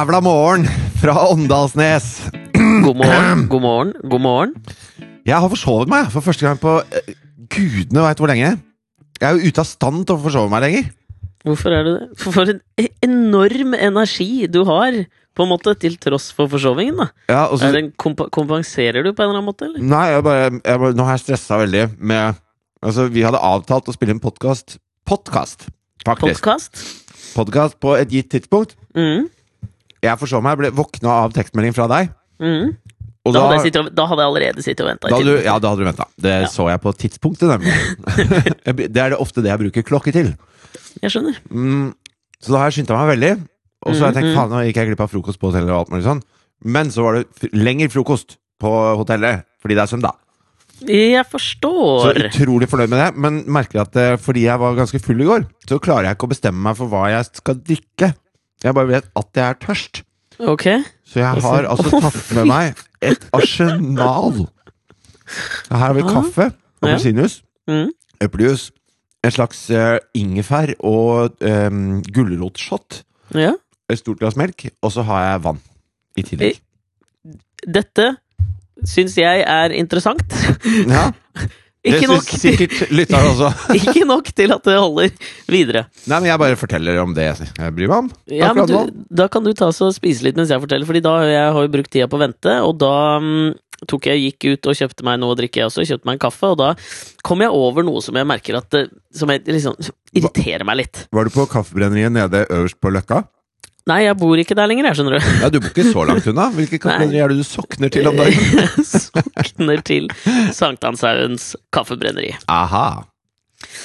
jævla morgen fra Åndalsnes. God morgen, god morgen, god morgen. Jeg har forsovet meg for første gang på eh, gudene veit hvor lenge. Jeg er jo ute av stand til å forsove meg lenger. Hvorfor er du det? For, for en e- enorm energi du har, på en måte, til tross for forsovingen, da. Ja, og så, Er det en kompa kompenserer du på en eller annen måte, eller? nei, jeg bare, jeg bare, nå har jeg stressa veldig med Altså, vi hadde avtalt å spille en podkast Podkast, faktisk. Podkast? Podkast på et gitt tidspunkt. Mm, Jeg forså meg, ble våkna av tekstmelding fra deg. mm. Og Da, hadde og, da hadde jeg allerede sittet og venta. da ja, da hadde du venta. Det Ja. så jeg på tidspunktet, nemlig. det er det ofte det jeg bruker klokke til. Jeg skjønner. Mm, så da har jeg skynda meg veldig. Og så har jeg tenkt Mhm. faen, nå gikk jeg glipp av frokost på hotellet. og alt mulig sånn Men så var det lengre frokost på hotellet fordi det er søndag. Jeg forstår. Så utrolig fornøyd med det. Men merker at eh, fordi jeg var ganske full i går, så klarer jeg ikke å bestemme meg for hva jeg skal drikke. Jeg bare vet at jeg er tørst. Ok. Så jeg har altså tatt med meg et arsenal. Her har vi Ah. kaffe, appelsinjuice, Mm. eplejus, en slags uh, ingefær og um, gulrotshot. Ja. et stort glass melk, og så har jeg vann i tillegg. Dette syns jeg er interessant. Ja, Ikke nok, syns sikkert lytteren også. ikke nok til at det holder videre. Nei, men jeg bare forteller om det jeg bryr meg om. Ja, men du, da kan du ta så spise litt mens jeg forteller, Fordi da jeg har jo brukt tida på å vente, og da um, tok jeg, gikk ut og kjøpte meg noe å drikke, jeg også. Kjøpte meg en kaffe, og da kom jeg over noe som jeg merker at Som jeg, liksom, som irriterer meg litt. Var du på kaffebrenneriet nede øverst på Løkka? Nei, jeg bor ikke der lenger, jeg, skjønner du. Ja, Du bor ikke så langt unna. Hvilke kaffebrenneri er det du sokner til om dagen? Sokner til Sankthanshaugens kaffebrenneri. Aha.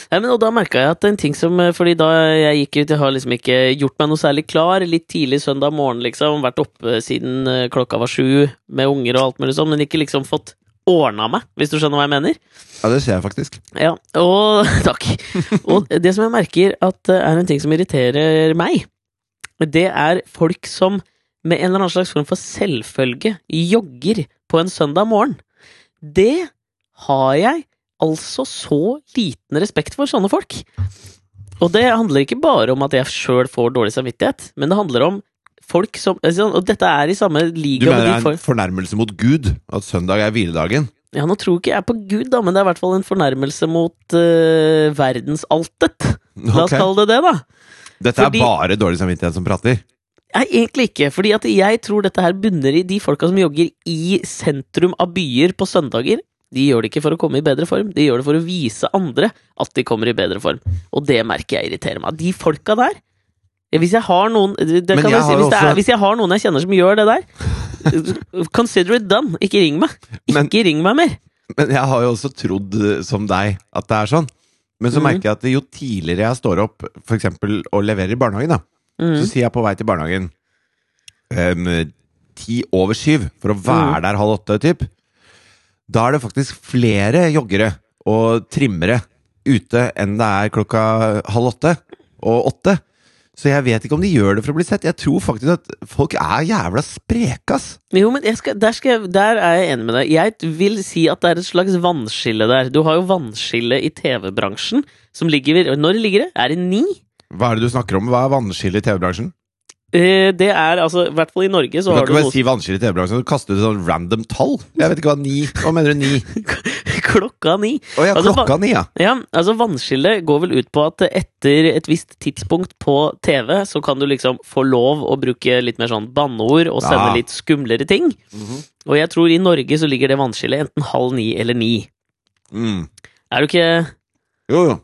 Ja, men, og da merka jeg at en ting som Fordi da jeg gikk ut, jeg har liksom ikke gjort meg noe særlig klar. Litt tidlig søndag morgen, liksom. Vært oppe siden eh, klokka var sju med unger og alt mulig sånn, men ikke liksom fått ordna meg, hvis du skjønner hva jeg mener. Ja, det ser jeg faktisk. Ja, og takk. Og det som jeg merker at eh, er en ting som irriterer meg, det er folk som med en eller annen slags form for selvfølge jogger på en søndag morgen. Det har jeg altså så liten respekt for sånne folk. Og det handler ikke bare om at jeg sjøl får dårlig samvittighet, men det handler om folk som altså, Og dette er i samme Du mener det er en fornærmelse mot Gud at søndag er hviledagen? Ja, nå tror ikke jeg på Gud, da, men det er i hvert fall en fornærmelse mot uh, verdensaltet. La oss okay. kalle det det, da. Dette fordi- er bare dårlig samvittighet som prater. Nei, egentlig ikke. fordi at jeg tror dette her bunner i de folka som jogger i sentrum av byer på søndager. De gjør det ikke for å komme i bedre form, de gjør det for å vise andre at de kommer i bedre form. Og det merker jeg irriterer meg. De folka der Hvis jeg har noen det kan jeg si, hvis, også- er, hvis jeg har noen jeg kjenner som gjør det der, consider it done. Ikke ring meg. Men- Ikke ring meg mer. Men jeg har jo også trodd eh, som deg at det er sånn. Men så Mhm. merker jeg at jo tidligere jeg står opp for eksempel, og leverer i barnehagen, da, Mm. så sier jeg på vei til barnehagen um, ti over syv for å være Mhm. der halv åtte, typ. Da er det faktisk flere joggere og trimmere ute enn det er klokka halv åtte og åtte. Så jeg vet ikke om de gjør det for å bli sett. Jeg tror faktisk at folk er jævla spreke, ass. Jo, men skal, der, skal jeg, der er jeg enig med deg. Jeg vil si at det er et slags vannskille der. Du har jo vannskille i TV-bransjen som ligger Når ligger det? Er det ni? Hva er det du snakker om? Hva er vannskille i TV-bransjen? Eh, det er altså I hvert fall i Norge Du så kan har ikke du bare noe si vannskille i TV-bransjen og kaste ut et sånn random tall. Jeg vet ikke hva ni Hva mener du ni? Klokka ni. Å ja, Altså, klokka ni, ja. Ja, altså Vannskillet går vel ut på at etter et visst tidspunkt på TV, så kan du liksom få lov å bruke litt mer sånn banneord og sende Ja. litt skumlere ting. Og jeg tror i Norge så ligger det vannskillet enten halv ni eller ni. Mm. Er du ikke Jo, jo.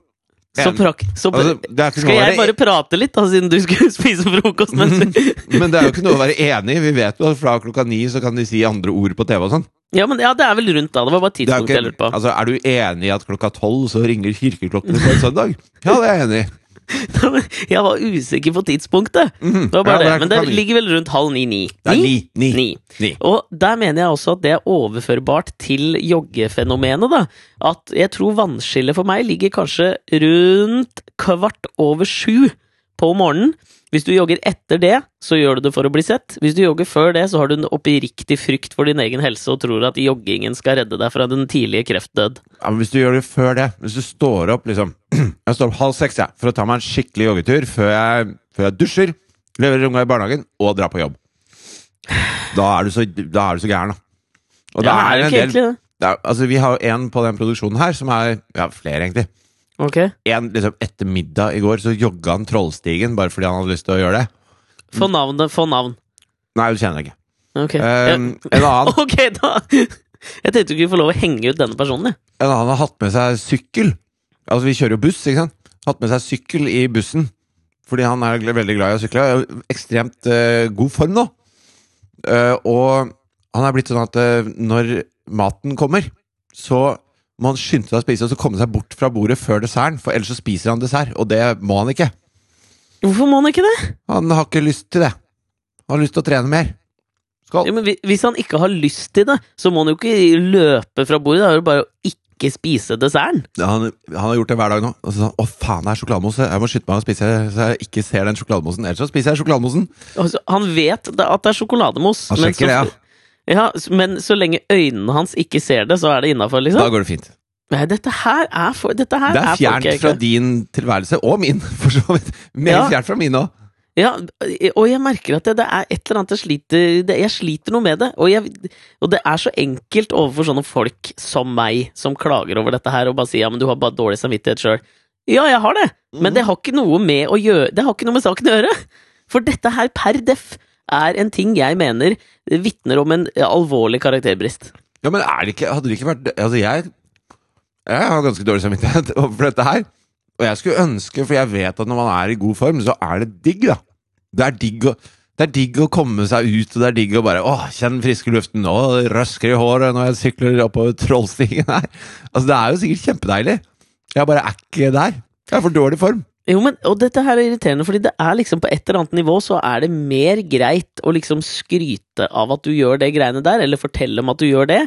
Så prak... Så Altså, er ikke Skal jeg bare prate litt, da, siden du skulle spise frokost? Mens Men det er jo ikke noe å være enig i. Vi vet jo at fra klokka ni så kan de si andre ord på TV og sånn. ja, men ja, det er vel rundt da. Det var bare tidspunktet jeg lurte på. altså, er du enig i at klokka tolv så ringer kirkeklokkene på en søndag? Ja, det er jeg enig i. Jeg var usikker på tidspunktet. Mm, Det var bare Ja, det. Men det ligger vel rundt halv ni-ni. Og der mener jeg også at det er overførbart til joggefenomenet, da. At jeg tror vannskillet for meg ligger kanskje rundt kvart over sju på morgenen. Hvis du jogger etter det, så gjør du det for å bli sett. Hvis du jogger før det, så har du en oppriktig frykt for din egen helse og tror at joggingen skal redde deg fra den tidlige kreftdød. Ja, men Hvis du gjør det før det Hvis du står opp liksom Jeg står opp halv seks jeg, for å ta meg en skikkelig joggetur før jeg, før jeg dusjer, leverer unga i barnehagen og drar på jobb. Da er du så, da er du så gæren, da. Og Ja, det er er jo ikke del egentlig det. er, Altså, vi har en på den produksjonen her som er Ja, flere, egentlig. Ok. En liksom etter middag i går så jogga han Trollstigen bare fordi han hadde lyst til å gjøre det. Få navnet, få navn. Nei, du kjenner ikke. Ok. Um, en annen ok, da Jeg tenkte du kunne få lov å henge ut denne personen, jeg. En annen har hatt med seg sykkel. Altså, vi kjører jo buss, ikke sant? Hatt med seg sykkel i bussen. Fordi han er veldig glad i å sykle. Ekstremt uh, god form nå. Uh, og han er blitt sånn at uh, når maten kommer, så må han skynde seg å spise og så komme seg bort fra bordet før desserten, for ellers så spiser han dessert, og det må han ikke. Hvorfor må han ikke det? Han har ikke lyst til det. Han har lyst til å trene mer. Skål. Ja, men Hvis han ikke har lyst til det, så må han jo ikke løpe fra bordet. Det er jo bare å ikke spise desserten. Ja, Han, han har gjort det hver dag nå. Og så sa han, Å, faen, det er sjokolademosse. Jeg må skynde meg å spise så jeg ikke ser den sjokolademosen. Ellers så spiser jeg sjokolademosen. Altså, han vet at det er sjokolademos. Han sjekker så- det, ja. Ja, men så lenge øynene hans ikke ser det, så er det innafor, Da liksom? går det fint. Nei, dette her er for Dette her Det er fjernt er fra din tilværelse, og min, for så vidt. Mer Ja. fjernt fra min òg. Ja, og jeg merker at det, det er et eller annet jeg sliter det, Jeg sliter noe med det. Og, jeg, og det er så enkelt overfor sånne folk som meg, som klager over dette her og bare sier ja, men du har bare dårlig samvittighet sjøl. Ja, jeg har det, men det har ikke noe med å gjøre Det har ikke noe med saken å gjøre. For dette her per def er en ting jeg mener vitner om en alvorlig karakterbrist. Ja, men er det ikke Hadde det ikke vært Altså, jeg Jeg har ganske dårlig samvittighet overfor dette her. Og jeg skulle ønske, for jeg vet at når man er i god form, så er det digg, da. Det er digg å det er digg å komme seg ut, og det er digg å bare åh, kjenne friske luften, det røsker i håret når jeg sykler oppover Trollstigen her. Altså, det er jo sikkert kjempedeilig. Jeg bare er ikke der. Jeg er for dårlig form. Jo, men, og dette her er irriterende, fordi det er liksom på et eller annet nivå så er det mer greit å liksom skryte av at du gjør det greiene der, eller fortelle om at du gjør det,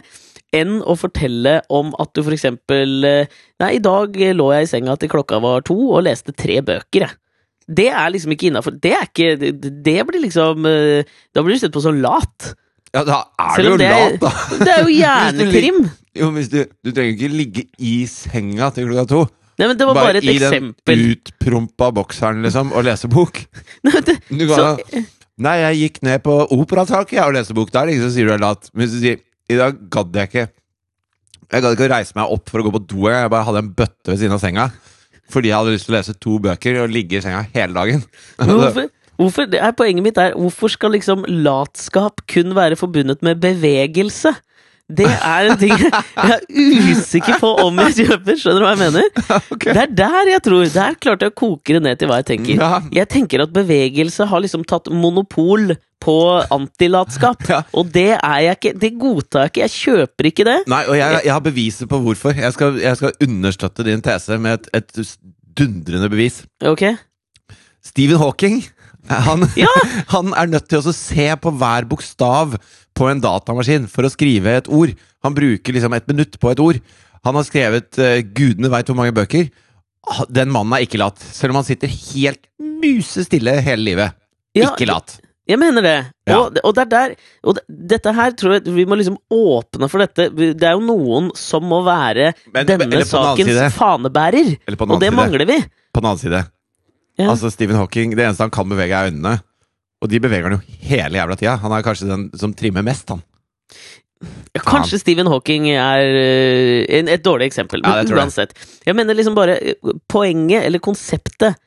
enn å fortelle om at du for eksempel eh, Nei, i dag lå jeg i senga til klokka var to og leste tre bøker, jeg. Det er liksom ikke innafor. Det er ikke det, blir liksom eh, Da blir du sett på som lat. Ja, da er du jo er- lat, da. Det er jo hjernetrim! Jo, men hvis du, du trenger ikke ligge i senga til klokka to. Nei, men det var bare, et eksempel. Bare i den utprompa bokseren, liksom, og lese bok. Nei, det, Du kan, så, Nei, jeg gikk ned på operataket og leste bok. Da er det ingen som sier du er lat. Men hvis du sier i dag gadd jeg ikke Jeg gadd ikke å reise meg opp for å gå på do. Jeg bare hadde en bøtte ved siden av senga. Fordi jeg hadde lyst til å lese to bøker og ligge i senga hele dagen. Men Hvorfor, hvorfor, det er Poenget mitt er hvorfor skal liksom latskap kun være forbundet med bevegelse? Det er en ting jeg er usikker på om jeg kjøper. Skjønner du hva jeg mener? Okay. Det er der jeg tror Der klarte jeg å koke det ned til hva jeg tenker. Ja. Jeg tenker at bevegelse har liksom tatt monopol på antilatskap. Ja. Og det er jeg ikke Det godtar jeg ikke. Jeg kjøper ikke det. Nei, og jeg, jeg har beviset på hvorfor. Jeg skal, jeg skal understøtte din tese med et, et dundrende bevis. Ok? Stephen Hawking han, Ja! han er nødt til å se på hver bokstav på en datamaskin for å skrive et ord. Han bruker liksom et minutt på et ord. Han har skrevet uh, gudene veit hvor mange bøker. Ah, Den mannen er ikke lat, selv om han sitter helt musestille hele livet. Ja, ikke lat. Jeg mener det. Ja. Og, og det er der Og det, dette her tror jeg vi må liksom åpne for dette. Det er jo noen som må være Men- denne sakens side. fanebærer. Eller på den Og det side. mangler vi. På den annen side. Ja. Altså Stephen Hawking, Det eneste han kan bevege, er øynene. Og de beveger han jo hele jævla tida. Han er kanskje den som trimmer mest, han. Kanskje Stephen Hawking er øh, et dårlig eksempel, men ja, jeg. uansett. Jeg mener liksom bare øh, poenget, eller konseptet,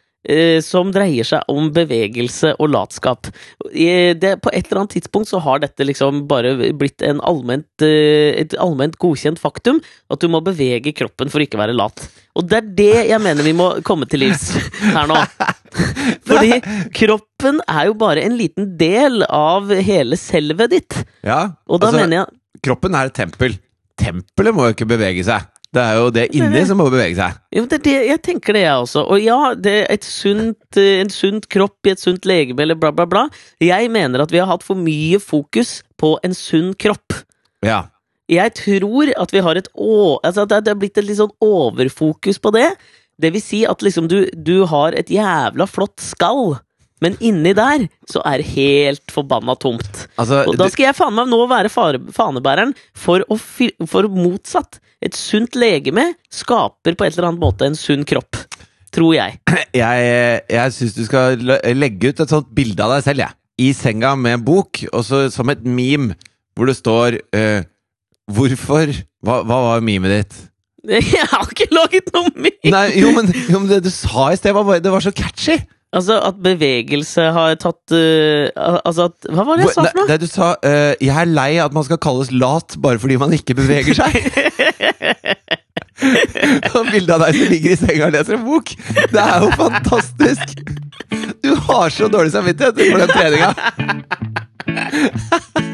som dreier seg om bevegelse og latskap. Det, på et eller annet tidspunkt så har dette liksom bare blitt en allment, øh, et allment godkjent faktum, at du må bevege kroppen for å ikke være lat. Og det er det jeg mener vi må komme til livs her nå. Fordi kroppen er jo bare en liten del av hele selvet ditt. Ja, Og da altså, mener jeg Kroppen er et tempel. Tempelet må jo ikke bevege seg. Det er jo det inni som må bevege seg. Jo, det det, jeg tenker det, jeg også. Og ja, det er et sunt, eh, en sunt kropp i et sunt legeme, eller bla, bla, bla. Jeg mener at vi har hatt for mye fokus på en sunn kropp. Ja. Jeg tror at vi har et å... Altså det er blitt et litt sånn overfokus på det. Det vil si at liksom du, du har et jævla flott skall, men inni der så er det helt forbanna tomt. Altså, Og da skal jeg faen meg nå være fanebæreren for, for motsatt. Et sunt legeme skaper på et eller annet måte en sunn kropp. Tror jeg. Jeg, jeg syns du skal legge ut et sånt bilde av deg selv, jeg. I senga med en bok, og så som et meme, hvor det står uh, Hvorfor hva, hva var memet ditt? Jeg har ikke laget noe meme! Nei, jo, men, jo, men det du sa i sted, var, bare- det var så catchy! Altså, at bevegelse har tatt uh, Altså at Hva var det jeg sa for noe? det du sa uh, Jeg er lei at man skal kalles lat bare fordi man ikke beveger seg. Og bildet av deg som ligger i senga og leser en bok. Det er jo fantastisk! Du har så dårlig samvittighet for den treninga.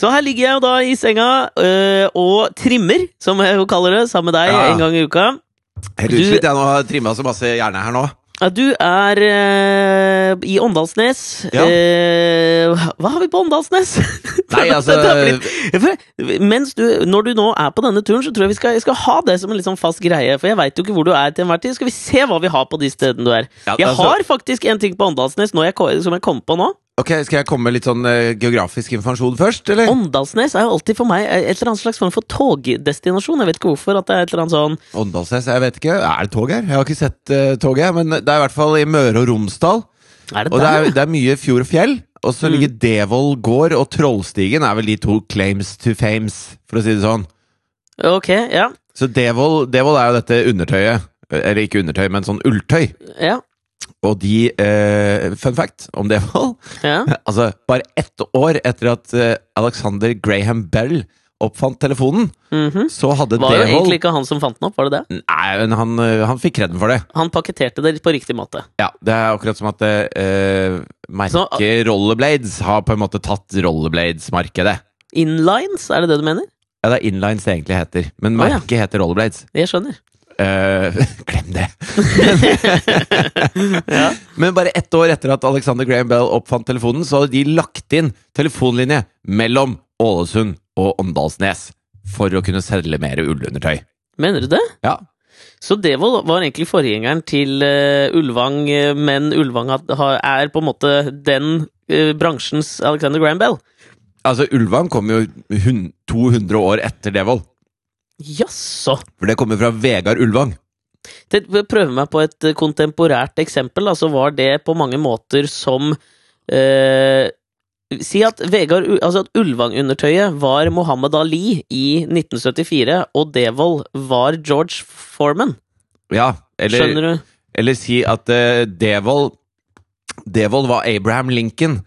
Så her ligger jeg jo da i senga øh, og trimmer, som jeg kaller det, sammen med deg Ja. en gang i uka. Helt Du- utslitt. Jeg nå har trimma så masse hjerne her nå. Ja, Du er øh, i Åndalsnes. Ja. Eh, hva har vi på Åndalsnes? Nei, altså Mens du, når du nå er på denne turen, så tror jeg vi skal, skal ha det som en litt sånn fast greie. For jeg veit jo ikke hvor du er til enhver tid. Skal vi se hva vi har på de stedene du er. Ja, Jeg altså- har faktisk en ting på Åndalsnes jeg, som jeg kom på nå. Ok, Skal jeg komme med litt sånn eh, geografisk informasjon først, eller? Åndalsnes er jo alltid for meg et eller annet slags form for togdestinasjon. Jeg vet ikke hvorfor. at det er et eller annet sånn Åndalsnes, jeg vet ikke. Er det tog her? Jeg har ikke sett uh, toget, men det er i hvert fall i Møre og Romsdal. Er det Og det der? er, det er mye fjord og fjell. Og så Mm. ligger Devold gård og Trollstigen er vel de to claims to fames, for å si det sånn. Ok, ja. Så Devold, Devold er jo dette undertøyet. Eller ikke undertøy, men sånn ulltøy. Ja. Og de eh, Fun fact om Devold ja. Altså, bare ett år etter at eh, Alexander Graham Bell oppfant telefonen, mhm. så hadde Var det Devold egentlig ikke han som fant den opp, var det det? Nei, men han, eh, han fikk kreden for det. Han pakketerte det på riktig måte. Ja, Det er akkurat som at eh, merket Rollerblades har på en måte tatt Rollerblades-markedet. Inlines, er det det du mener? Ja, det er Inlines det egentlig heter, men Å, ja. heter Rollerblades. Jeg skjønner. Eh, glem det! Ja. Men bare ett år etter at Alexander Graham Bell oppfant telefonen, så hadde de lagt inn telefonlinje mellom Ålesund og Åndalsnes for å kunne selge mer ullundertøy. Mener du det? Ja. Så Devold var egentlig forgjengeren til uh, Ulvang, eh, men Ulvang er på en måte den uh, bransjens Alexander Graham Bell. Altså, Ulvang kom jo 200 år etter Devold. Jaså! For det kommer fra Vegard Ulvang. Jeg Prøver meg på et eh, kontemporært eksempel, så var det på mange måter som eh, Si at, Vegard, altså at Ulvang-undertøyet var Mohammed Ali i 1974, og Devold var George Foreman. Ja, eller, Skjønner du? eller si at uh, Devold Devold var Abraham Lincoln,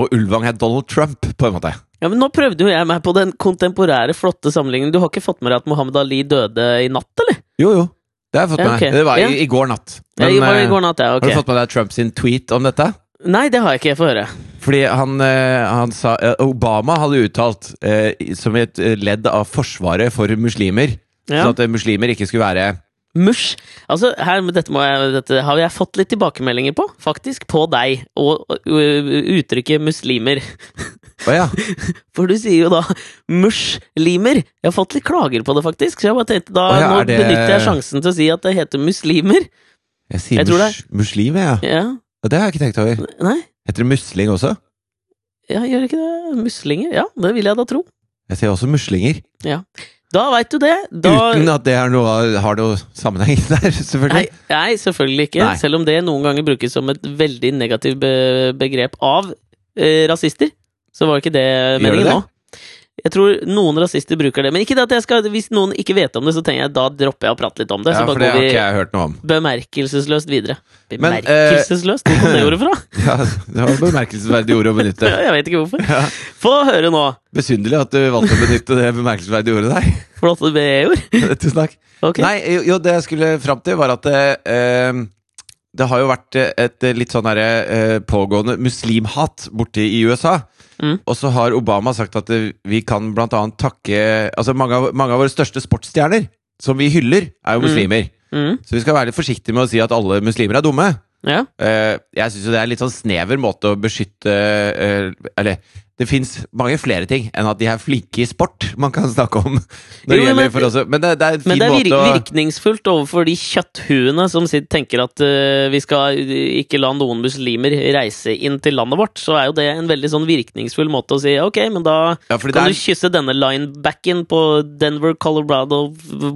og Ulvang er Donald Trump, på en måte. Ja, men Nå prøvde jo jeg meg på den kontemporære, flotte sammenligningen. Du har ikke fått med deg at Mohammed Ali døde i natt, eller? Jo, jo. Det har jeg fått med Ja, okay. Det var i, i går natt. Ja, i, eh, går natt, ja. Har du fått med deg Trumps tweet om dette? Nei, det har jeg ikke. Jeg får høre. Fordi han, eh, han sa eh, Obama hadde uttalt, som et ledd av forsvaret for muslimer, Ja. sånn at muslimer ikke skulle være Mush. Altså, her, dette, jeg, dette har jeg fått litt tilbakemeldinger på, faktisk. På deg. Og og uttrykket muslimer. Å ja. For du sier jo da muslimer. Jeg har fått litt klager på det, faktisk. Så jeg bare tenkte da, oh, ja, nå det- benytter jeg sjansen til å si at det heter muslimer. Jeg sier Jeg mus muslim, jeg, ja. Ja. Og Det har jeg ikke tenkt over. Nei? Heter det musling også? Ja, gjør ikke det? Muslinger? Ja, det vil jeg da tro. Jeg sier også muslinger. Da veit du det. Da, Uten at det er noe, har noe sammenheng der, Nei, selvfølgelig. nei, selvfølgelig ikke. Nei. Selv om det noen ganger brukes som et veldig negativt begrep av eh, rasister. Så var ikke det ikke det meningen det? nå. Jeg tror noen rasister bruker det. Men ikke det at jeg skal, hvis noen ikke vet om det, så tenker jeg da dropper jeg å prate litt om det. Ja, så bare det går har vi ikke jeg hørt noe om. bemerkelsesløst videre. Men, uh, Bemerkelsesløst? Hvor kom det ordet fra? Ja, Det var et bemerkelsesverdig ord å benytte. jeg vet ikke hvorfor. Ja. Få høre nå! Besynderlig at du valgte å benytte det bemerkelsesverdige ordet der. Flotte B-ord. Tusen takk. Okay. Nei, jo, det jeg skulle fram til, var at eh, det har jo vært et litt sånn derre eh, pågående muslimhat borte i USA. Mm. Og så har Obama sagt at eh, vi kan blant annet takke Altså, mange av, mange av våre største sportsstjerner, som vi hyller, er jo Mm. muslimer. Mm, Så vi skal være litt forsiktige med å si at alle muslimer er dumme. ja. Eh, jeg syns jo det er en litt sånn snever måte å beskytte eh, Eller det fins mange flere ting enn at de er flinke i sport man kan snakke om. Jo, men- for også, men det, det er en fin Men det er vir å virkningsfullt overfor de kjøtthuene som tenker at uh, vi skal ikke la noen muslimer reise inn til landet vårt. Så er jo det en veldig sånn virkningsfull måte å si ok, men da Ja, kan er... du kysse denne linebacken på Denver, Colorado,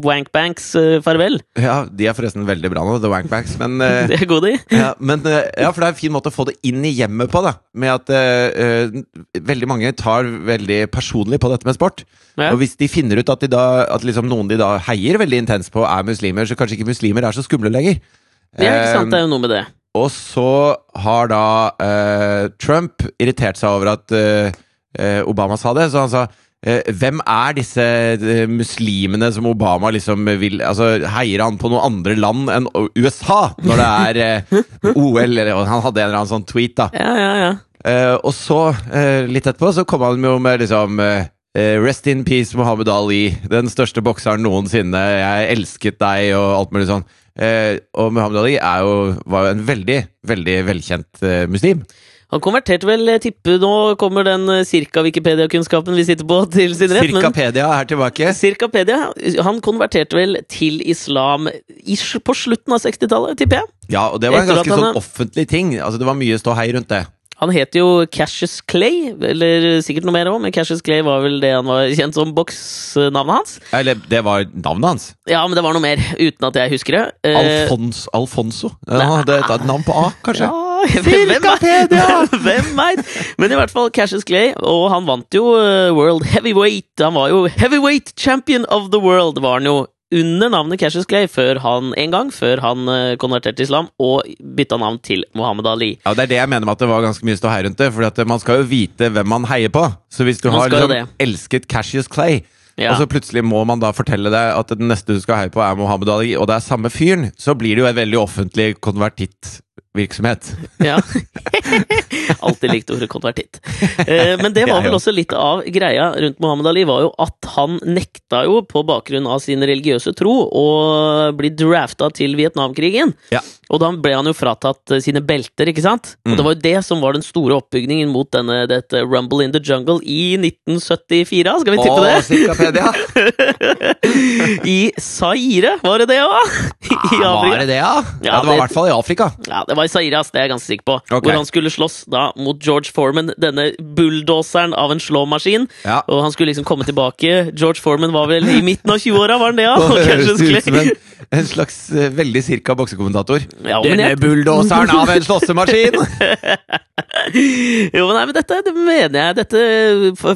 Wankbanks uh, farvel. Ja, de er forresten veldig bra nå, The Wankbanks, men uh, Det er gode, de. ja, men, eh, ja, for det er en fin måte å få det inn i hjemmet på, da. Med at eh, eh, veldig mange tar veldig personlig på dette med sport. Ja. Og hvis de finner ut at, de da, at liksom noen de da heier veldig intenst på, er muslimer, så kanskje ikke muslimer er så skumle lenger. Det er ikke sant, det er jo noe med det. og så har da uh, Trump irritert seg over at uh, Obama sa det, så han sa eh, hvem er disse muslimene som Obama liksom vil Altså, heier han på noen andre land enn USA når det er OL? Eller, og han hadde en eller annen sånn tweet, da. Ja, ja, ja. Eh, og så, uh, litt etterpå, så kom han jo med liksom eh, Rest in peace, Muhammad Ali. Den største bokseren noensinne. Jeg elsket deg, og alt mulig sånn. Og Muhammad Ali er jo, var jo en veldig, veldig velkjent muslim. Han konverterte vel, jeg tipper nå kommer den cirka Wikipedia-kunnskapen vi sitter på, til sin rett. Cirkapedia er tilbake. Circapedia. Han konverterte vel til islam på slutten av 60-tallet, tipper jeg. Ja, og det var en ganske sånn offentlig ting. Altså, det var mye ståhei rundt det. Han het jo Cassius Clay, eller sikkert noe mer òg, men Cassius Clay var vel det han var kjent som boksnavnet hans. Eller, det var navnet hans. Ja, men det var noe mer, uten at jeg husker det. Eh, Alfons, Alfonso. Ja, det et, et navn på A, kanskje. Ja? Hvem veit? Men i hvert fall Cassius Clay, og han vant jo eh, World Heavyweight. Han var jo Heavyweight Champion of the World, var han jo under navnet Cassius Clay før han en gang, før han eh, konverterte til islam og bytta navn til Muhammad Ali. Ja, Det er det jeg mener med at det var ganske mye ståhei rundt det. For man skal jo vite hvem man heier på. Så hvis du Man har liksom elsket Cassius Clay, Ja. og så plutselig må man da fortelle deg at den neste du skal heie på, er Mohammed Ali, og det er samme fyren, så blir det jo en veldig offentlig konvertittvirksomhet. Ja. Alltid likt ordet konvertitt. Eh, men det var vel også litt av greia rundt Muhammad Ali, var jo at han nekta jo, på bakgrunn av sin religiøse tro, å bli drafta til Vietnamkrigen. Ja. Og da ble han jo fratatt eh, sine belter, ikke sant? Og Mm. det var jo det som var den store oppbygningen mot denne, dette Rumble in the Jungle i 1974. Skal vi tippe det? det? Circapedia! I Zaire, var det det òg? Ah, var det det, ja? Ja, det var i hvert fall i Afrika. Ja, det var i Sairas, det er jeg ganske sikker på. Okay. Hvor han skulle slåss da mot George Foreman, denne bulldoseren av en slåmaskin. Ja. Og han skulle liksom komme tilbake. George Foreman var vel i midten av 20-åra, var han det? Ja? Og høres det ut som en, en slags eh, veldig cirka boksekommentator. Ja, men Denne jeg- bulldoseren av en slåssemaskin! Jo, men nei, men dette det mener jeg. Dette,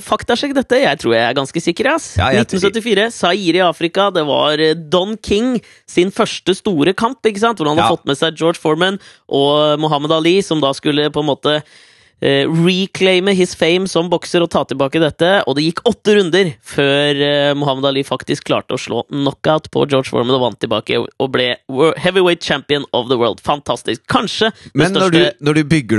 faktasjekk dette. Jeg tror jeg er ganske sikker. ass. Ja, 1974, Zaire i Afrika. Det var eh, Don King sin første store kamp, ikke sant? hvor han Ja. fått med seg George Foreman og Mohammed Ali, som da skulle på en måte reclaime his fame som bokser og ta tilbake dette. Og det gikk åtte runder før eh, Muhammad Ali faktisk klarte å slå knockout på George Foreman og vant tilbake og ble heavyweight champion of the world. Fantastisk. Kanskje det Men største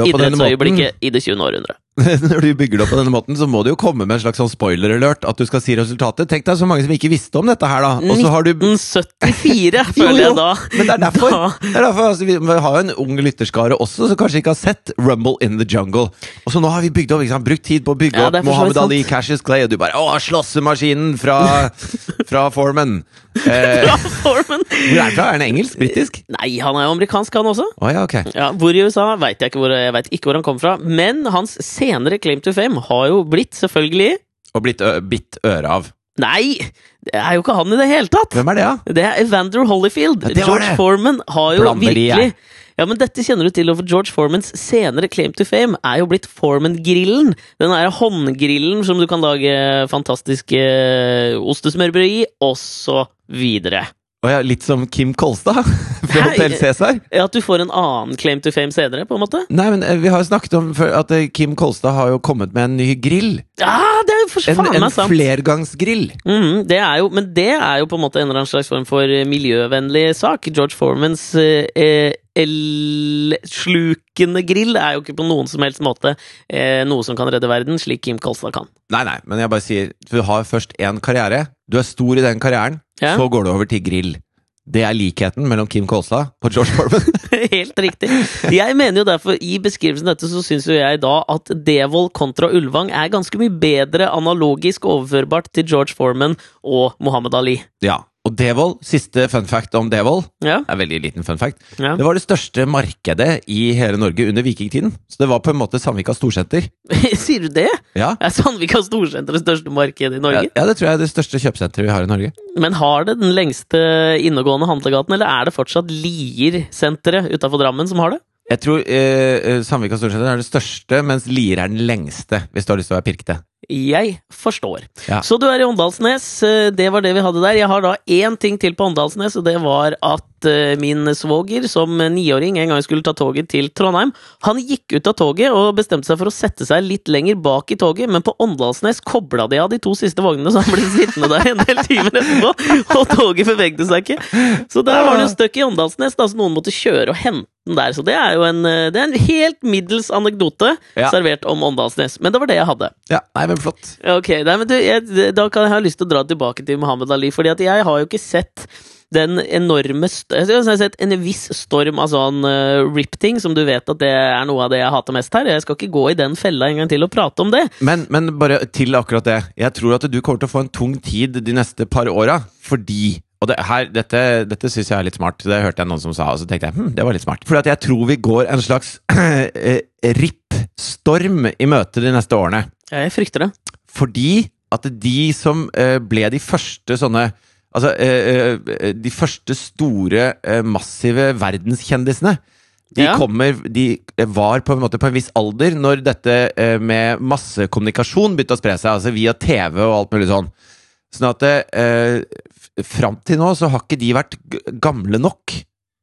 idrettsøyeblikket i det 20. århundre. Når du bygger det opp på denne måten, så må du jo komme med en slags sånn spoiler-alert. At du skal si resultatet. Tenk deg så mange som ikke visste om dette her, da. Og så har du 1974, føler jeg da. Men det er derfor. Det er derfor altså, vi, vi har jo en ung lytterskare også, som kanskje ikke har sett Rumble in the Jungle. Og så nå har vi bygd opp, ikke sant? brukt tid på å bygge Ja, opp Mohammed Ali. Cassius Clay, og du bare Å, slåssemaskinen fra, fra Foreman. Eh, Ja, hvor er han fra? Er han engelsk? Britisk? Nei, han er jo amerikansk, han også. Oh, ja, okay. Ja, Hvor i USA vet jeg ikke hvor, jeg vet ikke hvor han kommer fra. Men hans senere claim to fame har jo blitt, selvfølgelig Og blitt bitt øret av. Nei! Det er jo ikke han i det hele tatt! Hvem er det, da? Det er Evander Holyfield. Ja, det George. Foreman har jo Blander de, virkelig jeg. Ja, men Dette kjenner du til, og for George Formans senere claim to fame er jo blitt Foreman-grillen. Den der håndgrillen som du kan lage fantastiske eh, ostesmørbrød i, og så videre. Å ja, litt som Kim Kolstad fra. Hotell Cæsar. Ja, At du får en annen claim to fame senere, på en måte? Nei, men eh, vi har jo snakket om at eh, Kim Kolstad har jo kommet med en ny grill. Ja, det er jo for faen en meg sant! flergangsgrill. Mhm, det er jo, men det er jo på en måte en eller annen slags form for eh, miljøvennlig sak. George Formans eh, elslukende grill er jo ikke på noen som helst måte eh, noe som kan redde verden, slik Kim Kolstad kan. Nei, nei, men jeg bare sier Du har først én karriere. Du er stor i den karrieren, Ja. så går du over til grill. det er likheten mellom Kim Kolstad og George Foreman. Helt riktig. Jeg mener jo derfor, i beskrivelsen av dette, så syns jo jeg da at Devold kontra Ulvang er ganske mye bedre analogisk overførbart til George Foreman og Muhammad Ali. ja, Og Devold, siste fun fact om Devold, Ja, er en veldig liten fun fact, ja. det var det største markedet i hele Norge under vikingtiden. Så det var på en måte Sandvika storsenter. Sier du det? Ja, Er Sandvika Storsenter det største markedet i Norge? ja det tror jeg er det største kjøpesenteret vi har i Norge. Men har det den lengste innegående handlegaten, eller er det fortsatt Lier-senteret utafor Drammen som har det? Jeg tror eh, eh, Sandvika storsenter er det største, mens Lier er den lengste, hvis du har lyst til å være pirkete. Jeg forstår. Ja. Så du er i Åndalsnes. eh, Det var det vi hadde der. Jeg har da én ting til på Åndalsnes, og det var at eh, min svoger som niåring en gang skulle ta toget til Trondheim. Han gikk ut av toget og bestemte seg for å sette seg litt lenger bak i toget, men på Åndalsnes kobla de av de to siste vognene, så han ble sittende der en del timer etterpå, og toget bevegde seg ikke. Så der var det jo støkk i Åndalsnes, da, så noen måtte kjøre og hente der. Så det er jo en, eh, det er en helt middels anekdote Ja. servert om Åndalsnes. Men det var det jeg hadde. Ja, nei, men flott. Ok, nei, men du, jeg, Da kan jeg ha lyst til å dra tilbake til Muhammad Ali, fordi at jeg har jo ikke sett den enorme Jeg har sett en viss storm av sånn uh, rip-ting, som du vet at det er noe av det jeg hater mest her. Jeg skal ikke gå i den fella en gang til og prate om det. Men, men bare til akkurat det. Jeg tror at du kommer til å få en tung tid de neste par åra, fordi og det her, dette, dette syns jeg er litt smart. Det hørte jeg noen som sa, og så tenkte jeg hm, det var litt smart. At jeg tror vi går en slags rippstorm i møte de neste årene. Jeg frykter det. Fordi at de som eh, ble de første sånne Altså, eh, eh, de første store, eh, massive verdenskjendisene de Ja. kommer De var på en måte på en viss alder når dette eh, med massekommunikasjon begynte å spre seg, altså via TV og alt mulig sånn. Sånn at eh, fram til nå så har ikke de vært gamle nok,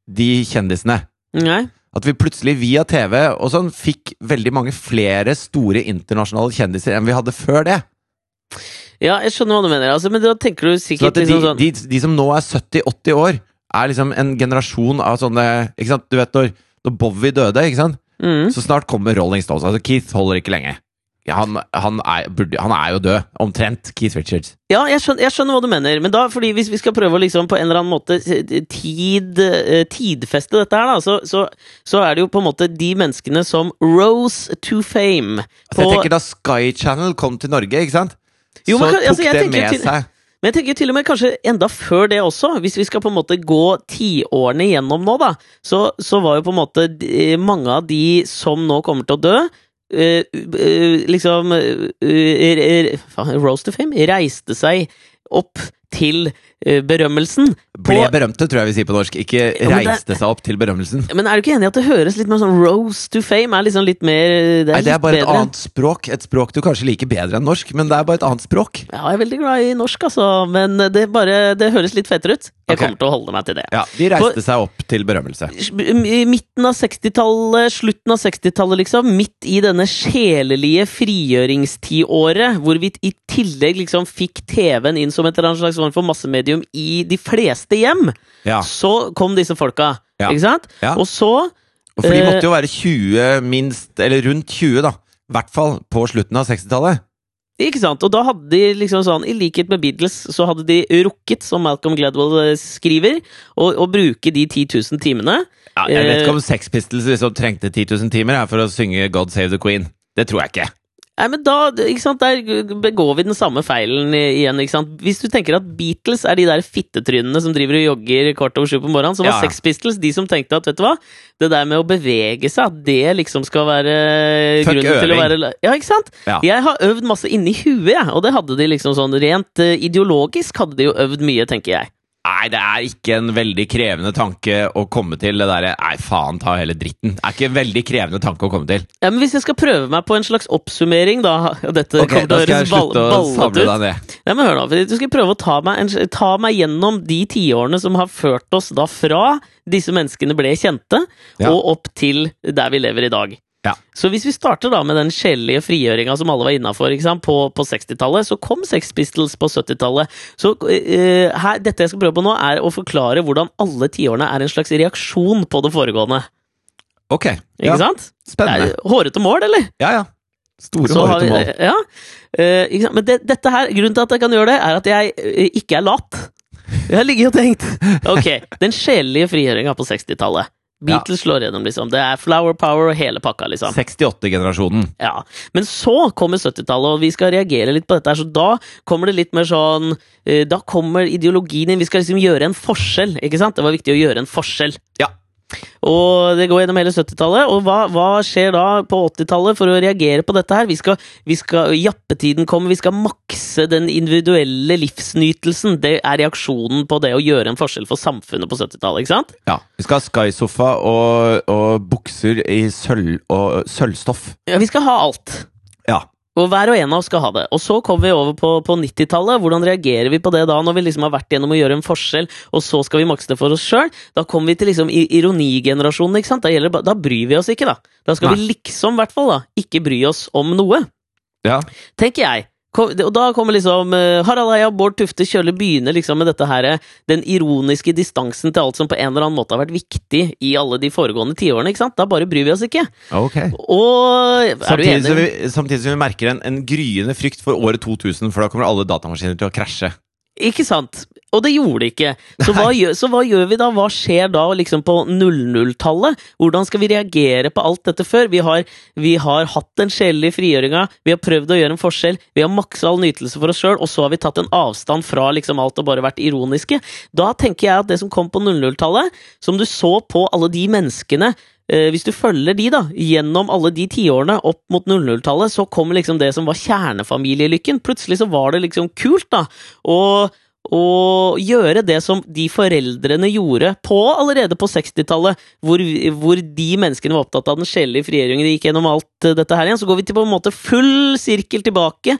de kjendisene. Nei. At vi plutselig via TV og sånn fikk veldig mange flere store internasjonale kjendiser enn vi hadde før det. Ja, jeg skjønner hva du mener. Altså, men da tenker du Så sikkert at de, liksom sånn de, de som nå er 70-80 år, er liksom en generasjon av sånne Ikke sant, du vet når, når Bowie døde, ikke sant? mm. Så snart kommer Rolling Stones. Altså Keith holder ikke lenge. Ja, han, han, er, han er jo død. Omtrent. Keith Richards. Ja, jeg skjønner, jeg skjønner hva du mener, men da, fordi hvis vi skal prøve å liksom på en eller annen måte tid, eh, tidfeste dette her, da, så, så, så er det jo på en måte de menneskene som rose to fame. Altså, jeg tenker Da Sky Channel kom til Norge, ikke sant? Jo, så kan- altså, tok det med til- seg. Men jeg tenker til og med kanskje enda før det også, hvis vi skal på en måte gå tiårene gjennom nå, da, så, så var jo på en måte de, mange av de som nå kommer til å dø, Uh, uh, liksom uh, eh, Rose to fame reiste seg opp til eh, berømmelsen. Ble på- berømte, tror jeg vi sier på norsk. Ikke Ja, men det- reiste seg opp til berømmelsen. Men er du ikke enig i at det høres litt mer sånn Rose to fame? Er liksom litt mer Det er, Nei, det er bare bare et annet språk. Et språk du kanskje liker bedre enn norsk, men det er bare et annet språk. Ja, jeg er veldig glad i norsk, altså, men det, bare, det høres litt fettere ut. Jeg okay. kommer til å holde meg til det. Ja, De reiste seg opp til berømmelse. I midten av 60-tallet, slutten av 60-tallet, liksom, midt i denne sjelelige frigjøringstiåret, hvor vi i tillegg liksom fikk TV-en inn som et eller annet slags form for massemedium i de fleste hjem, Ja, så kom disse folka. Ja. Ikke sant? Ja. Og så For de Eh, måtte jo være 20 minst, eller rundt 20, da. I hvert fall på slutten av 60-tallet. Ikke sant? Og da hadde de liksom sånn, i likhet med Beatles, så hadde de rukket, som Malcolm Gladwell eh, skriver, å, å bruke de 10 000 timene. Ja, jeg vet Eh, ikke om Sex Pistols liksom trengte 10 000 timer her for å synge God Save the Queen. Det tror jeg ikke. Nei, men da, ikke sant, Der begår vi den samme feilen igjen. ikke sant? Hvis du tenker at Beatles er de der fittetrynene som driver og jogger kvart over sju på morgenen, så var Ja. Sex Pistols de som tenkte at vet du hva, det der med å bevege seg, at det liksom skal være Fuck grunnen til å være Ja, ikke sant? Ja. Jeg har øvd masse inni huet, jeg, og det hadde de liksom sånn rent eh, ideologisk hadde de jo øvd mye, tenker jeg. Nei, det er ikke en veldig krevende tanke å komme til det derre Nei, faen ta hele dritten. Det er ikke en veldig krevende tanke å komme til. Ja, men Hvis jeg skal prøve meg på en slags oppsummering, da Dette okay, kommer til å høres ball, slutte å samle ut. Nei, men hør nå, Du skal prøve å ta meg, en, ta meg gjennom de tiårene som har ført oss da fra disse menneskene ble kjente, Ja. og opp til der vi lever i dag. Ja. Så hvis vi starter da med den sjelelige frigjøringa som alle var innafor på, på 60-tallet, så kom Sex Pistols på 70-tallet. Så uh, her, dette jeg skal prøve på nå, er å forklare hvordan alle tiårene er en slags reaksjon på det foregående. Ok. Ikke Ja, sant? Det spennende. er hårete mål, eller? Ja, ja. Store, hårete mål. Ja. Uh? Men det, dette her, grunnen til at jeg kan gjøre det, er at jeg uh, ikke er lat. Jeg har ligget og tenkt. Ok, den sjelelige frigjøringa på 60-tallet. Ja. Beatles slår gjennom, liksom. Det er flower power og hele pakka, liksom. 68-generasjonen. Ja, Men så kommer 70-tallet, og vi skal reagere litt på dette. her, Så da kommer det litt mer sånn eh, Da kommer ideologien inn. Vi skal liksom gjøre en forskjell, ikke sant? Det var viktig å gjøre en forskjell. Ja. Og det går gjennom hele 70-tallet. Og hva, hva skjer da på 80-tallet for å reagere på dette her? Vi skal, vi skal, Jappetiden kommer, vi skal makse den individuelle livsnytelsen. Det er reaksjonen på det å gjøre en forskjell for samfunnet på 70-tallet, ikke sant? Ja. Vi skal ha Sky-sofa og, og bukser i sølv og sølvstoff. Ja, vi skal ha alt. Og hver og en av oss skal ha det. Og så kommer vi over på, på 90-tallet. Hvordan reagerer vi på det da, når vi liksom har vært gjennom å gjøre en forskjell, og så skal vi makse det for oss sjøl? Da kommer vi til liksom ironigenerasjonen, ikke sant? Da, det da bryr vi oss ikke, da. Da skal Nei. vi liksom, i hvert fall, da, ikke bry oss om noe. Ja. Tenker jeg. Og da kommer liksom eh, Harald Eia Bård Tufte Kjølle begynner liksom med dette her, eh, den ironiske distansen til alt som på en eller annen måte har vært viktig i alle de foregående tiårene. ikke sant? Da bare bryr vi oss ikke. Ok. Og Samtidig som, vi, samtidig som vi merker en, en gryende frykt for året 2000, for da kommer alle datamaskiner til å krasje. Ikke sant? Og det gjorde det ikke. Så hva, gjør, så hva gjør vi da? Hva skjer da liksom på 00-tallet? Hvordan skal vi reagere på alt dette før? Vi har, vi har hatt den sjelelige frigjøringa, vi har prøvd å gjøre en forskjell, vi har maksa all nytelse for oss sjøl, og så har vi tatt en avstand fra liksom alt og bare vært ironiske. Da tenker jeg at det som kom på 00-tallet, som du så på alle de menneskene hvis du følger de da, gjennom alle de tiårene opp mot 00-tallet, så kommer liksom det som var kjernefamilielykken. Plutselig så var det liksom kult, da. Og å gjøre det som de foreldrene gjorde på allerede på 60-tallet, hvor, hvor de menneskene var opptatt av den sjelelige frigjøringen, de gikk gjennom alt eh, dette her igjen, så går vi til på en måte full sirkel tilbake,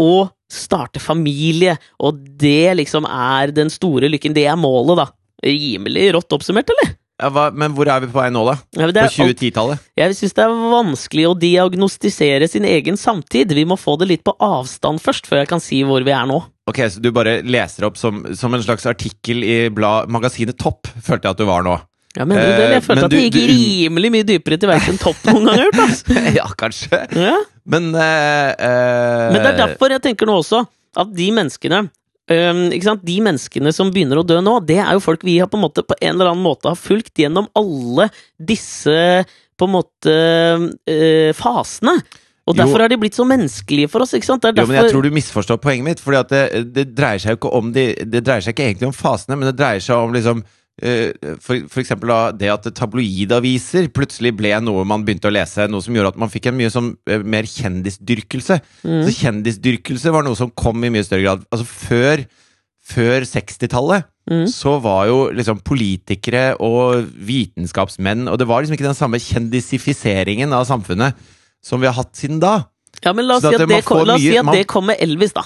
og starte familie, og det liksom er den store lykken, det er målet, da. Rimelig rått oppsummert, eller? Ja, hva, men hvor er vi på vei nå, da? Ja, På er 2010-tallet? jeg syns det er vanskelig å diagnostisere sin egen samtid. Vi må få det litt på avstand først, før jeg kan si hvor vi er nå. Ok, så du bare leser opp som, som en slags artikkel i blad, magasinet Topp, følte jeg at du var nå. Ja, mener du det? Eh, Jeg følte uh, at det gikk du- rimelig mye dypere til verks enn topp noen ganger. gjort, Altså. ja, kanskje. Ja. Men uh, uh, Men det er derfor jeg tenker nå også at de menneskene sant? De menneskene som begynner å dø nå, det er jo folk vi har på en måte på en eller annen måte har fulgt gjennom alle disse på en måte uh, fasene. Og Jo. derfor har de blitt så menneskelige for oss. ikke sant? Det er Jo, men jeg tror du misforstår poenget mitt. Fordi det, det dreier seg jo ikke om de, Det dreier seg ikke egentlig om fasene, men det dreier seg om liksom eh, for, da, det at tabloidaviser plutselig ble noe man begynte å lese. Noe som gjorde at man fikk en mye sånn mer kjendisdyrkelse. Mm. Så kjendisdyrkelse var noe som kom i mye større grad. Altså før, før 60-tallet Mm. så var jo liksom politikere og vitenskapsmenn Og det var liksom ikke den samme kjendisifiseringen av samfunnet som vi har hatt siden da. Ja, men la oss si at det, kom, la oss si at man- det kom med Elvis, da.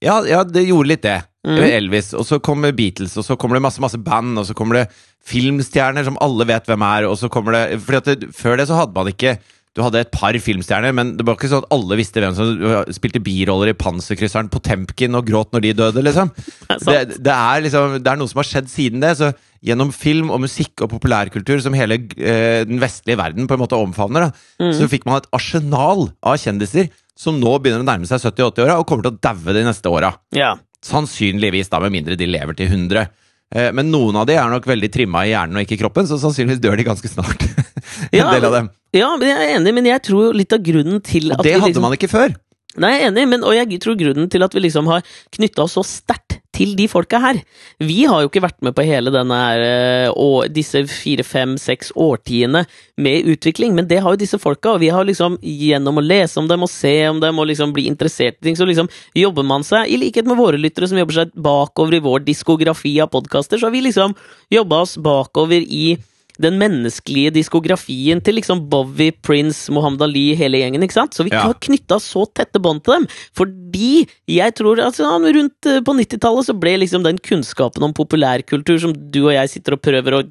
Ja, ja, det gjorde litt det. Mm. Elvis, og så kommer Beatles, og så kommer det masse masse band, og så kommer det filmstjerner som alle vet hvem er, og så kommer det Fordi det, Før det så hadde man ikke Du hadde et par filmstjerner, men det var ikke sånn at alle visste hvem som spilte biroller i Panserkrysseren Potemkin og gråt når de døde, liksom. Det er. Det, det, er liksom, det er noe som har skjedd siden det. Så gjennom film og musikk og populærkultur som hele eh, den vestlige verden på en måte omfavner, da, Mm. så fikk man et arsenal av kjendiser som nå begynner å nærme seg 70-80-åra og kommer til å daue de neste åra. Ja. Sannsynligvis, da, med mindre de lever til 100. Eh, Men noen av de er nok veldig trimma i hjernen og ikke i kroppen, så sannsynligvis dør de ganske snart. en Ja, del av dem. ja, men jeg er enig, men jeg tror litt av grunnen til Og at det hadde liksom, man ikke før. Nei, jeg er enig, men, og jeg tror grunnen til at vi liksom har knytta oss så sterkt til de folka her. Vi har jo ikke vært med på hele denne her, eh, og disse fire, fem, seks årtiene med utvikling, men det har jo disse folka, og vi har liksom gjennom å lese om dem og se om dem og liksom bli interessert i ting, så liksom jobber man seg, i likhet med våre lyttere som jobber seg bakover i vår diskografi av podkaster, så har vi liksom jobba oss bakover i den menneskelige diskografien til liksom Bowie, Prince, Mohammed Ali, hele gjengen. ikke sant? Så vi Ja. har knytta så tette bånd til dem. Fordi jeg tror altså rundt eh, på 90-tallet så ble liksom den kunnskapen om populærkultur som du og jeg sitter og prøver å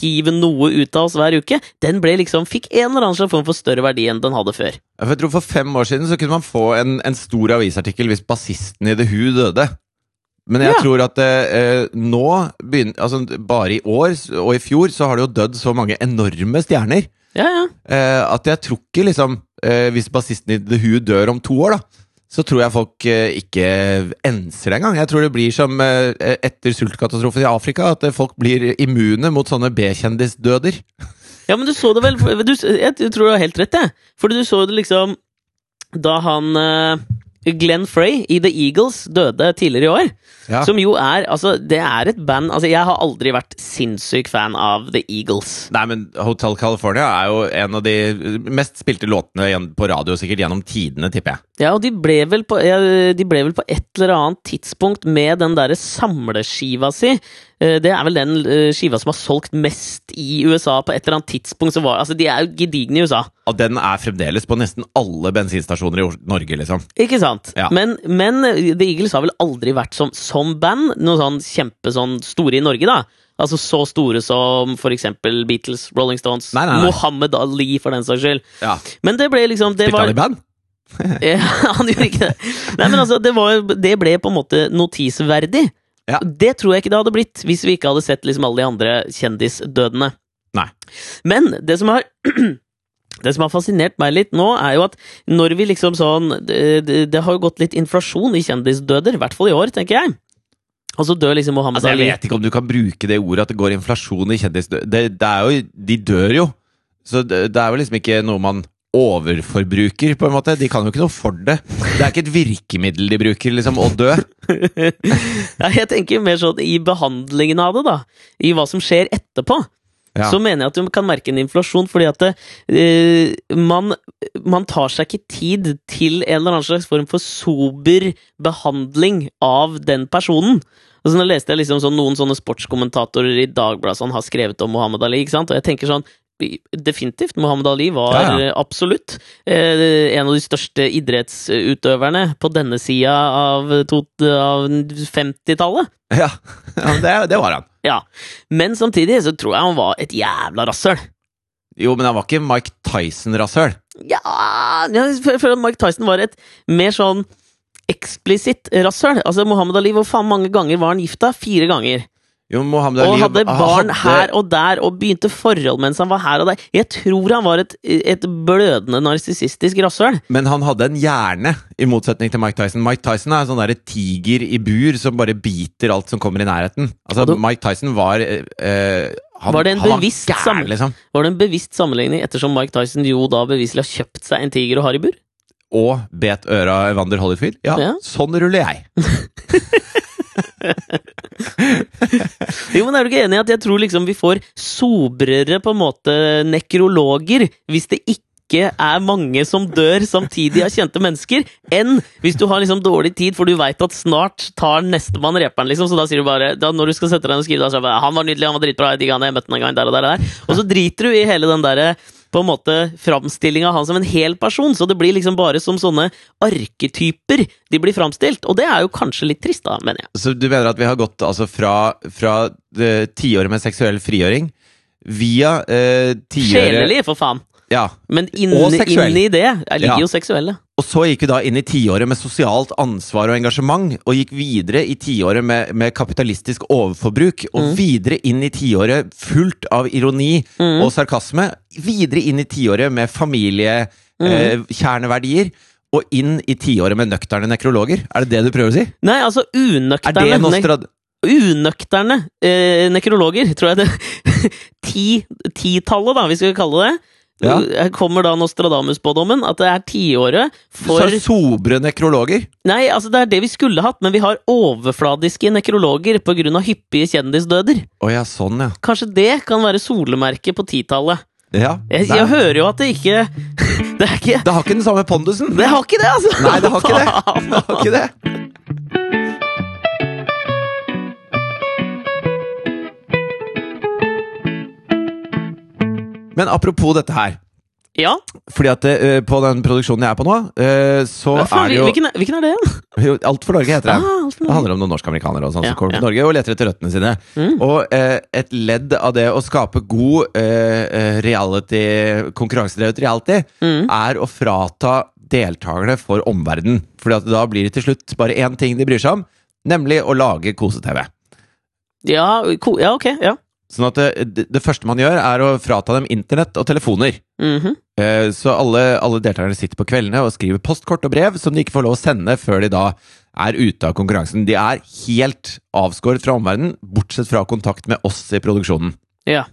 hive noe ut av oss hver uke, den ble liksom, fikk en eller annen slags form for større verdi enn den hadde før. Jeg tror For fem år siden så kunne man få en, en stor avisartikkel hvis bassisten i The Who døde. Men jeg Ja. tror at eh, nå begynner, altså Bare i år og i fjor så har det jo dødd så mange enorme stjerner Ja, ja. eh, at jeg tror ikke liksom eh, Hvis bassisten i The Who dør om to år, da så tror jeg folk eh, ikke enser det engang. Jeg tror det blir som eh, etter sultkatastrofen i Afrika, at eh, folk blir immune mot sånne B-kjendisdøder. Ja, men du så det vel du, Jeg tror du har helt rett, jeg. Fordi du så det liksom da han eh, Glenn Frey i The Eagles døde tidligere i år. Ja. Som jo er Altså, det er et band Altså, jeg har aldri vært sinnssyk fan av The Eagles. Nei, men Hotel California er jo en av de mest spilte låtene på radio sikkert gjennom tidene, tipper jeg. Ja, og de ble vel på, ja, de ble vel på et eller annet tidspunkt med den derre samleskiva si. Eh, Det er vel den eh, skiva som har solgt mest i USA på et eller annet tidspunkt. Så var, altså, de er jo gedigne i USA. Og den er fremdeles på nesten alle bensinstasjoner i Norge, liksom. Ikke sant? Ja. Men, men The Eagles har vel aldri vært som, som band noe sånn kjempe sånn store i Norge, da. Altså så store som eksempel Beatles, Rolling Stones, Nei, nei, nei. Mohammed Ali, for den saks skyld. Ja. Men det ble liksom det Spilte var, han i band? Han gjorde ikke det. Nei, men altså, det, var, det ble på en måte notisverdig. Ja. Det tror jeg ikke det hadde blitt hvis vi ikke hadde sett liksom alle de andre kjendisdødene. Nei. Men det som har Det som har fascinert meg litt nå, er jo at når vi liksom sånn Det, det, har jo gått litt inflasjon i kjendisdøder, i hvert fall i år, tenker jeg. Og så dør liksom Mohammed Altså, jeg vet ikke om du kan bruke det ordet at det går inflasjon i kjendisdød. Det, det er jo De dør jo. Så det, det er jo liksom ikke noe man overforbruker, på en måte. De kan jo ikke noe for det. Det er ikke et virkemiddel de bruker, liksom, å dø. Ja, jeg tenker mer sånn i behandlingen av det, da. I hva som skjer etterpå. Ja. Så mener jeg at du kan merke en inflasjon, fordi at det, uh, man, man tar seg ikke tid til en eller annen slags form for sober behandling av den personen. Og så nå leste jeg liksom sånn, noen sånne sportskommentatorer i Dagbladet som har skrevet om Mohammed Ali, ikke sant? og jeg tenker sånn Definitivt. Mohammed Ali var Ja, ja. absolutt eh, en av de største idrettsutøverne på denne sida av, av 50-tallet. Ja, ja det, det var han. Ja. Men samtidig så tror jeg han var et jævla rasshøl. Jo, men han var ikke Mike Tyson-rasshøl. Ja, jeg føler at Mike Tyson var et mer sånn eksplisitt rasshøl. Altså, Mohammed Ali, hvor faen mange ganger var han gifta? Fire ganger. Jo, Mohammed Og hadde barn hadde- her og der, og begynte forhold mens han var her og der. Jeg tror han var et, et blødende narsissistisk rasshøl. Men han hadde en hjerne, i motsetning til Mike Tyson. Mike Tyson er en sånn derre tiger i bur som bare biter alt som kommer i nærheten. Altså, du- Mike Tyson var eh, han, Var det han var gæren, liksom. Var det en bevisst sammenligning, ettersom Mike Tyson jo da beviselig har kjøpt seg en tiger og har i bur? Og bet øra Evander Holyfield. Ja, Ja. sånn ruller jeg. Jo, men er du ikke enig i at jeg tror liksom vi får sobrere på en måte nekrologer hvis det ikke er mange som dør samtidig av kjente mennesker, enn hvis du har liksom dårlig tid, for du veit at snart tar nestemann reperen, liksom. Så da sier du bare da Når du skal sette deg ned og skrive, da sier du bare 'Han var nydelig, han var dritbra, jeg digga han, jeg møtte han en gang der og der og der'. Og så driter du i hele den derre på en måte framstilling av han som en hel person, så det blir liksom bare som sånne arketyper de blir framstilt. Og det er jo kanskje litt trist, da, mener jeg. Så du mener at vi har gått altså fra, fra eh, tiåret med seksuell frigjøring via eh, tiåret Sjelelig, for faen! Ja. Men Og inni, inni det er- ligger Ja. jo seksuelle. Og så gikk vi da inn i tiåret med sosialt ansvar og engasjement, og gikk videre i tiåret med, med kapitalistisk overforbruk, og Mm. videre inn i tiåret fullt av ironi Mm. og sarkasme, videre inn i tiåret med familiekjerneverdier, Mm. Eh, og inn i tiåret med nøkterne nekrologer. Er det det du prøver å si? Nei, altså Er unøkterne Nostrad... Unøkterne eh, nekrologer, tror jeg det Ti- Titallet, da, vi skal kalle det. Ja. Kommer da Nostradamus-spådommen, at det er tiåret for sa sobre nekrologer? Nei, altså det er det vi skulle hatt, men vi har overfladiske nekrologer av hyppige kjendisdøder. Oh, ja, sånn ja. Kanskje det kan være solemerket på titallet. ja. Jeg, jeg hører jo at det ikke Det er ikke Det har ikke den samme pondusen! Det har ikke det, altså! Nei, det har ikke det! Det har ikke det. Men apropos dette her. Ja, Fordi at uh, på den produksjonen jeg er på nå, uh, så Hva er det jo, hvilken, hvilken er det jo Alt for Norge heter det. Ah, Norge. Det handler om noen norsk-amerikanere og sånn Ja, som kommer ja. til Norge og leter etter røttene sine. Mm. Og uh, et ledd av det å skape god reality, konkurransedrevet reality, Mm. er å frata deltakerne for omverdenen. Fordi at da blir det til slutt bare én ting de bryr seg om, nemlig å lage kose-TV. Ja, ja, ok. Ja. Sånn at det, det, det første man gjør, er å frata dem internett og telefoner. Mhm. Eh, Så alle, alle deltakerne sitter på kveldene og skriver postkort og brev som de ikke får lov å sende før de da er ute av konkurransen. De er helt avskåret fra omverdenen, bortsett fra kontakt med oss i produksjonen. Ja.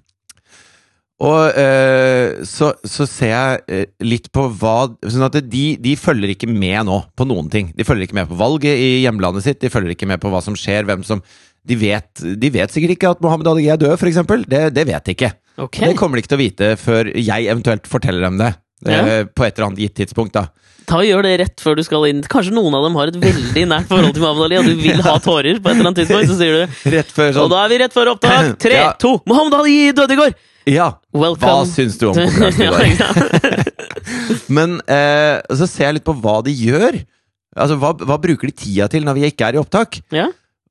Og eh, så, så ser jeg eh, litt på hva Sånn at de, de følger ikke med nå på noen ting. De følger ikke med på valget i hjemlandet sitt, de følger ikke med på hva som skjer, hvem som De vet, de vet sikkert ikke at Mohammed Ali er død, eksempel. Det, det vet de ikke. Okay. Det kommer de ikke til å vite før jeg eventuelt forteller dem det. eh, På et eller annet gitt tidspunkt, da. Ta og Gjør det rett før du skal inn. Kanskje noen av dem har et veldig nært forhold til Mohammed Ali, og du vil ha tårer på et eller annet tidspunkt, så sier du Rett før Og sånn da er vi rett før opptak. Tre, Ja. to Mohammed Ali døde i går! Ja! Welcome. Hva syns du om konkurransen i Ja, går? Men eh, så ser jeg litt på hva de gjør. Altså, hva, hva bruker de tida til når vi ikke er i opptak? ja.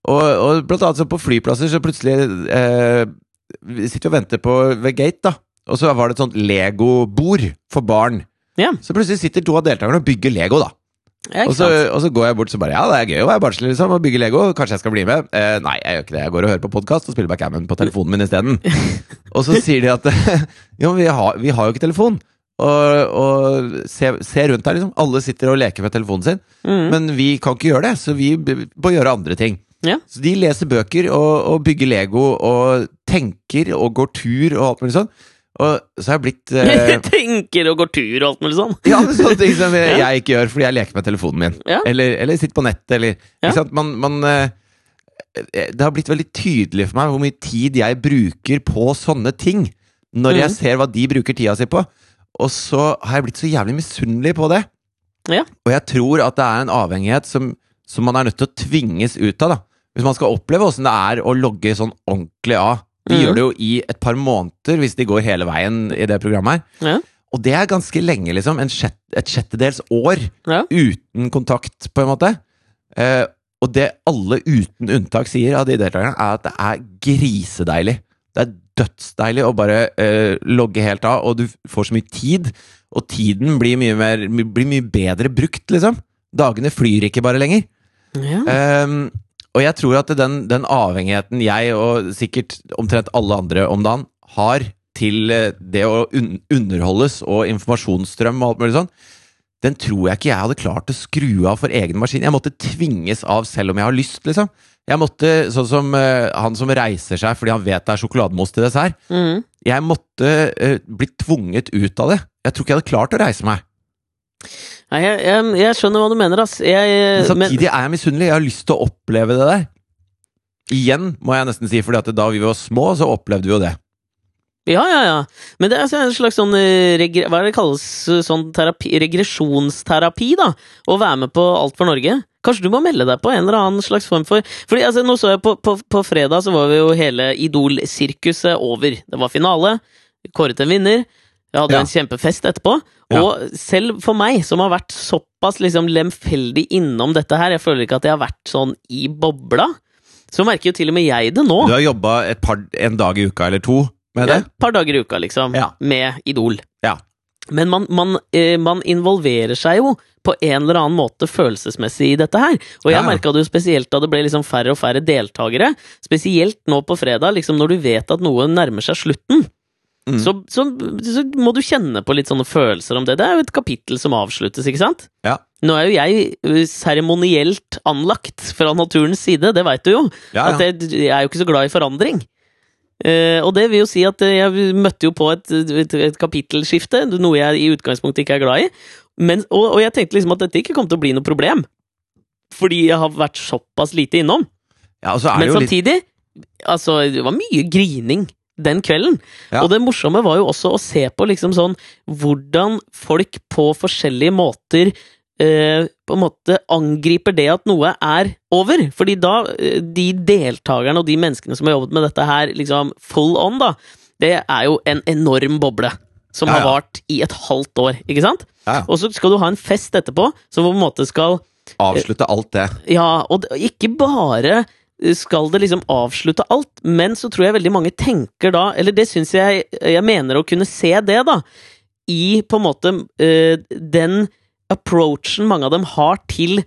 Og, og blant annet så på flyplasser så plutselig eh, Vi sitter og venter på ved gate, da. Og så var det et sånt Lego-bord for barn. Ja. Så plutselig sitter to av deltakerne og bygger Lego, da. Og så, og så går jeg bort så bare Ja, det er gøy å være barnslig, liksom, og bygge Lego. Kanskje jeg skal bli med? Eh, nei, jeg gjør ikke det. Jeg går og hører på podkast og spiller backgammon på telefonen min isteden. og så sier de at Jo, vi har, vi har jo ikke telefon. Og, og se, se rundt her, liksom. Alle sitter og leker med telefonen sin. Mm. Men vi kan ikke gjøre det, så vi må gjøre andre ting. Ja. Så de leser bøker og, og bygger Lego og tenker og går tur og alt mulig sånn. Og så har jeg blitt eh, Tenker og går tur og alt mulig sånn. Ja, sånne ting som jeg, Ja. jeg ikke gjør fordi jeg leker med telefonen min. Ja. Eller, eller sitter på nettet, eller ikke sant? Man, man eh, Det har blitt veldig tydelig for meg hvor mye tid jeg bruker på sånne ting. Når jeg Mhm. ser hva de bruker tida si på. Og så har jeg blitt så jævlig misunnelig på det. Ja. Og jeg tror at det er en avhengighet som, som man er nødt til å tvinges ut av. da Hvis man skal oppleve åssen det er å logge sånn ordentlig av. De mm. gjør det jo i et par måneder hvis de går hele veien i det programmet her. Ja. Og det er ganske lenge, liksom. En sjett, et sjettedels år Ja. uten kontakt, på en måte. Eh, og det alle uten unntak sier av de deltakerne, er at det er grisedeilig. Det er dødsdeilig å bare eh, logge helt av, og du får så mye tid. Og tiden blir mye, mer, blir mye bedre brukt, liksom. Dagene flyr ikke bare lenger. Ja. Ehm, og jeg tror at den, den avhengigheten jeg, og sikkert omtrent alle andre om dagen, har til eh, det å un underholdes og informasjonsstrøm og alt mulig sånn, den tror jeg ikke jeg hadde klart å skru av for egen maskin. Jeg måtte tvinges av selv om jeg har lyst, liksom. Jeg måtte, sånn som uh, han som reiser seg fordi han vet det er sjokolademos til dessert. mm. Jeg måtte uh, bli tvunget ut av det. Jeg tror ikke jeg hadde klart å reise meg. Nei, jeg, jeg, jeg skjønner hva du mener, ass. Jeg, Men men, samtidig er jeg misunnelig. Jeg har lyst til å oppleve det der. Igjen, må jeg nesten si, fordi at da vi var små, så opplevde vi jo det. ja, ja, ja. Men det er altså en slags sånn eh, Hva er det det kalles? eh, Sånn terapi, regresjonsterapi, da? Å være med på Alt for Norge? Kanskje du må melde deg på en eller annen slags form for Fordi altså, nå så jeg på, på, på fredag så var vi jo hele Idol-sirkuset over. Det var finale. Kåret en vinner. Jeg hadde Ja. en kjempefest etterpå. Ja. Og selv for meg, som har vært såpass liksom lemfeldig innom dette her, jeg føler ikke at jeg har vært sånn i bobla, så merker jo til og med jeg det nå. Du har jobba en dag i uka eller to med det? Ja, Et par dager i uka, liksom, Ja. med Idol. Ja. Men man, man, eh, man involverer seg jo på en eller annen måte følelsesmessig i dette her. Og jeg Ja. merka det jo spesielt da det ble liksom færre og færre deltakere. Spesielt nå på fredag, liksom når du vet at noe nærmer seg slutten. Mm. Så, så, så må du kjenne på litt sånne følelser om det. Det er jo et kapittel som avsluttes, ikke sant? Ja. Nå er jo jeg eh, seremonielt anlagt fra naturens side, det veit du jo. Ja, At jeg, jeg er jo ikke så glad i forandring. Eh, og det vil jo si at eh, jeg møtte jo på et, et, et kapittelskifte, noe jeg i utgangspunktet ikke er glad i. Men, og, og jeg tenkte liksom at dette ikke kom til å bli noe problem. Fordi jeg har vært såpass lite innom. ja Men jo litt samtidig, altså, det var mye grining den kvelden. Ja. Og det morsomme var jo også å se på liksom sånn hvordan folk på forskjellige måter eh, på en måte angriper det at noe er over. Fordi da, eh, de deltakerne og de menneskene som har jobbet med dette her liksom full on, da, det er jo en enorm boble. Som Ja, har ja. vart i et halvt år, ikke sant? Og så skal du ha en fest etterpå som på en måte skal Avslutte alt det. ja, og det, ikke bare skal det liksom avslutte alt, men så tror jeg veldig mange tenker da, eller det syns jeg Jeg mener å kunne se det, da, i på en måte eh, den approachen mange av dem har til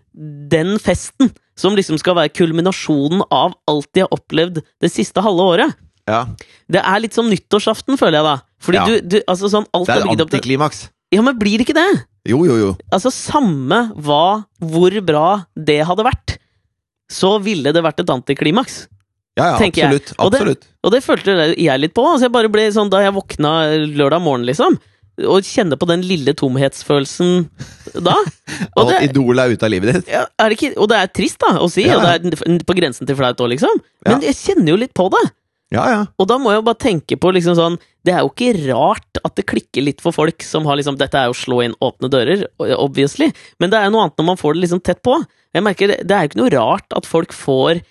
den festen, som liksom skal være kulminasjonen av alt de har opplevd det siste halve året. Ja. Det er litt som nyttårsaften, føler jeg da. Fordi Ja. du, du Altså sånn alt Det er til antiklimaks. Ja, men blir det ikke det? Jo, jo, jo. Altså, samme hva, hvor bra det hadde vært, så ville det vært et antiklimaks. Ja, ja, absolutt. Og det- absolutt. Og det følte jeg litt på. Altså, jeg bare ble sånn da jeg våkna lørdag morgen, liksom. Og kjenne på den lille tomhetsfølelsen da. Og Og det, Idol er ute av livet ditt. ja, er det ikke, og det er trist, da, å si, Ja, og det er på grensen til flaut òg, liksom. Men Ja. jeg kjenner jo litt på det. Ja, ja. Og da må jeg jo bare tenke på liksom sånn Det er jo ikke rart at det klikker litt for folk som har liksom Dette er jo å slå inn åpne dører, obviously, men det er jo noe annet når man får det liksom tett på. Jeg merker Det det er jo ikke noe rart at folk får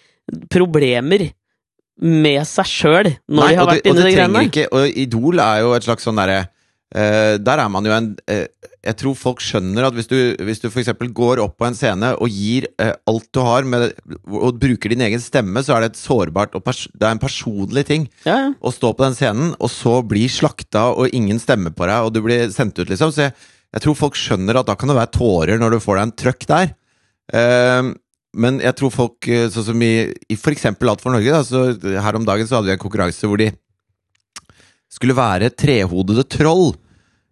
problemer med seg sjøl når Nei, de har vært inni de greiene. Ikke, og Idol er jo et slags sånn derre uh, Der er man jo en uh, Jeg tror folk skjønner at hvis du, hvis du eksempel går opp på en scene og gir uh, alt du har, med, og bruker din egen stemme, så er det et sårbart og Det er en personlig ting Ja, ja. å stå på den scenen, og så bli slakta, og ingen stemmer på deg, og du blir sendt ut, liksom. Så jeg, jeg tror folk skjønner at da kan det være tårer når du får deg en trøkk der. Eh, men jeg tror folk, eh, sånn som i, eksempel Alt for Norge, da, så her om dagen så hadde vi en konkurranse hvor de skulle være trehodede troll.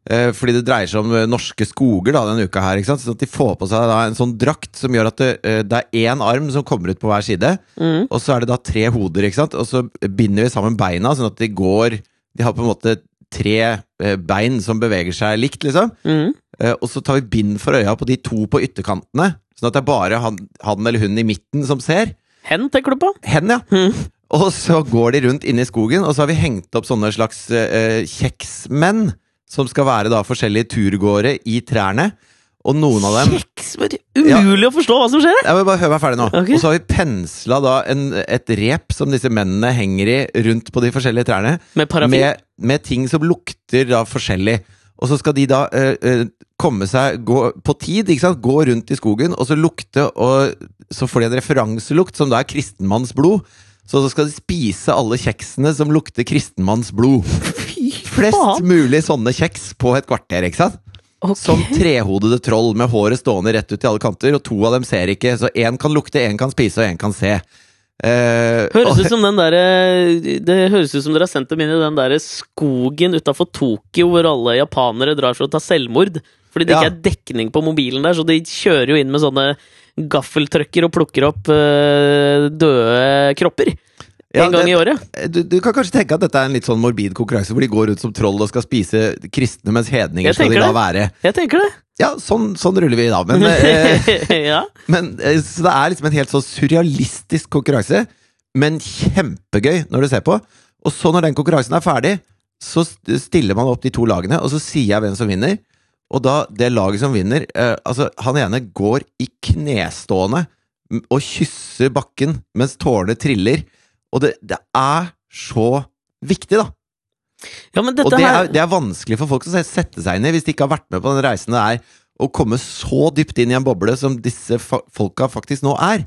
Eh, fordi det dreier seg om eh, norske skoger da, denne uka her. ikke sant? Sånn at de får på seg da en sånn drakt som gjør at det, eh, det er én arm som kommer ut på hver side. Mm. Og så er det da tre hoder, ikke sant? Og så binder vi sammen beina, sånn at de går De har på en måte tre bein som beveger seg likt, liksom. Mm. Eh, og så tar vi bind for øya på de to på ytterkantene, sånn at det er bare han, han eller hun i midten som ser. Hen, tenker du på? Hen, ja. Mm. Og så går de rundt inne i skogen, og så har vi hengt opp sånne slags eh, kjeksmenn. Som skal være da forskjellige turgåere i trærne. Og noen av dem Kjeks! Umulig Umulig å forstå hva som skjer! Jeg vil bare høre meg ferdig nå. Okay. Og så har vi pensla da en, et rep som disse mennene henger i rundt på de forskjellige trærne. Med parafin. Med, med ting som lukter da forskjellig. Og så skal de da eh, eh, komme seg gå, på tid, ikke sant? gå rundt i skogen, og så lukte Og så får de en referanselukt som da er kristenmannsblod. Så så skal de spise alle kjeksene som lukter kristenmannsblod. Flest mulig sånne kjeks på et kvarter, ikke sant? Okay. Som trehodede troll med håret stående rett ut i alle kanter, og to av dem ser ikke. Så én kan lukte, én kan spise, og én kan se. Eh, Høres ut som den der, Det høres ut som dere har sendt dem inn i den der skogen utafor Tokyo hvor alle japanere drar for å ta selvmord. Fordi det ikke er dekning på mobilen der, så de kjører jo inn med sånne gaffeltrucker og plukker opp øh, døde kropper. Ja, en gang det- i året. du, du kan kanskje tenke at dette er en litt sånn morbid konkurranse, hvor de går rundt som troll og skal spise kristne, mens hedninger skal de la være. Jeg tenker det. Ja, sånn, sånn ruller vi da. Men, eh, ja. men eh, Så det er liksom en helt sånn surrealistisk konkurranse, men kjempegøy når du ser på. Og så, når den konkurransen er ferdig, så stiller man opp de to lagene, og så sier jeg hvem som vinner. Og da, det laget som vinner eh, Altså, han ene går i knestående og kysser bakken mens tårene triller. Og det, det er så viktig, da. ja, men Og det er, det er vanskelig for folk å se- sette seg inn i hvis de ikke har vært med på den reisen det er å komme så dypt inn i en boble som disse fa folka faktisk nå er.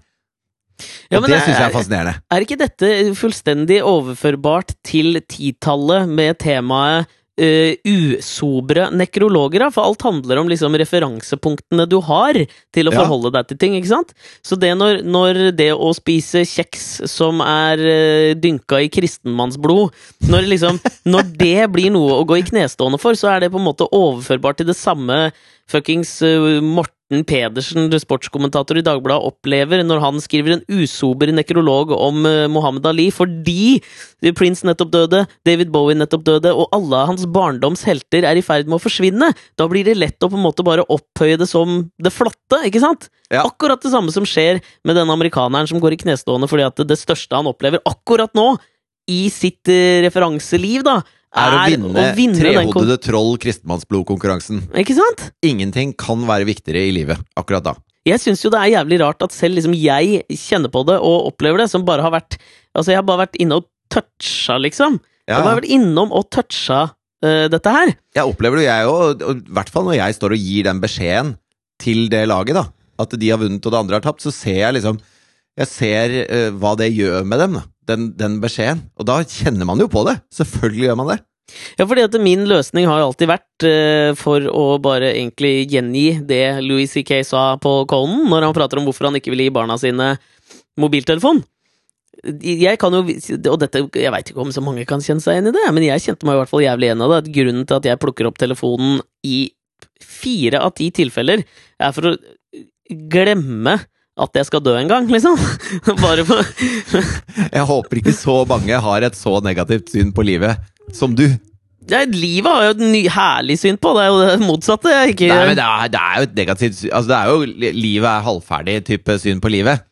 Ja, det syns jeg er- er fascinerende. Er ikke dette fullstendig overførbart til titallet med temaet uh, usobre nekrologer? For alt handler om liksom referansepunktene du har til å Ja. forholde deg til ting, ikke sant? Så det når, når det å spise kjeks som er uh, dynka i kristenmannsblod når, liksom, når det blir noe å gå i knestående for, så er det på en måte overførbart til det samme fuckings uh, Morten Pedersen, sportskommentator i Dagbladet, opplever når han skriver en usober nekrolog om uh, Mohammed Ali, fordi Prince nettopp døde, David Bowie nettopp døde, og alle hans barndoms helter er i ferd med å forsvinne. Da blir det lett å på en måte bare opphøye det som det flotte, ikke sant? Ja. Akkurat det samme som skjer med den amerikaneren som går i knestående fordi at det største han opplever akkurat nå, i sitt uh, referanseliv, da, Er å vinne, kon- trehodede troll kristenmannsblodkonkurransen. Ikke sant? Ingenting kan være viktigere i livet akkurat da. Jeg syns jo det er jævlig rart at selv liksom jeg kjenner på det og opplever det, som bare har vært Altså, jeg har bare vært inne og toucha, liksom. Jeg har bare vært innom og toucha uh, dette her. jeg opplever det, jeg òg. I hvert fall når jeg står og gir den beskjeden til det laget, da. At de har vunnet og det andre har tapt, så ser jeg liksom Jeg ser uh, hva det gjør med dem, da. Den, den beskjeden. Og da kjenner man jo på det. Selvfølgelig gjør man det. Ja, fordi at min løsning har alltid vært uh, for å bare egentlig gjengi det Louis C.K. sa på Conan, når han prater om hvorfor han ikke vil gi barna sine mobiltelefon. jeg kan jo Og dette, jeg veit ikke om så mange kan kjenne seg igjen i det, men jeg kjente meg i hvert fall jævlig igjen av det. Grunnen til at jeg plukker opp telefonen i fire av ti tilfeller, er for å glemme at jeg skal dø en gang, liksom. Bare for Jeg håper ikke så mange har et så negativt syn på livet som du. ja, Livet har jo et ny, herlig syn på, det er jo det motsatte. jeg Ikke, Nei, men det er, det er jo et negativt syn Altså, det er jo Livet er halvferdig type syn på livet.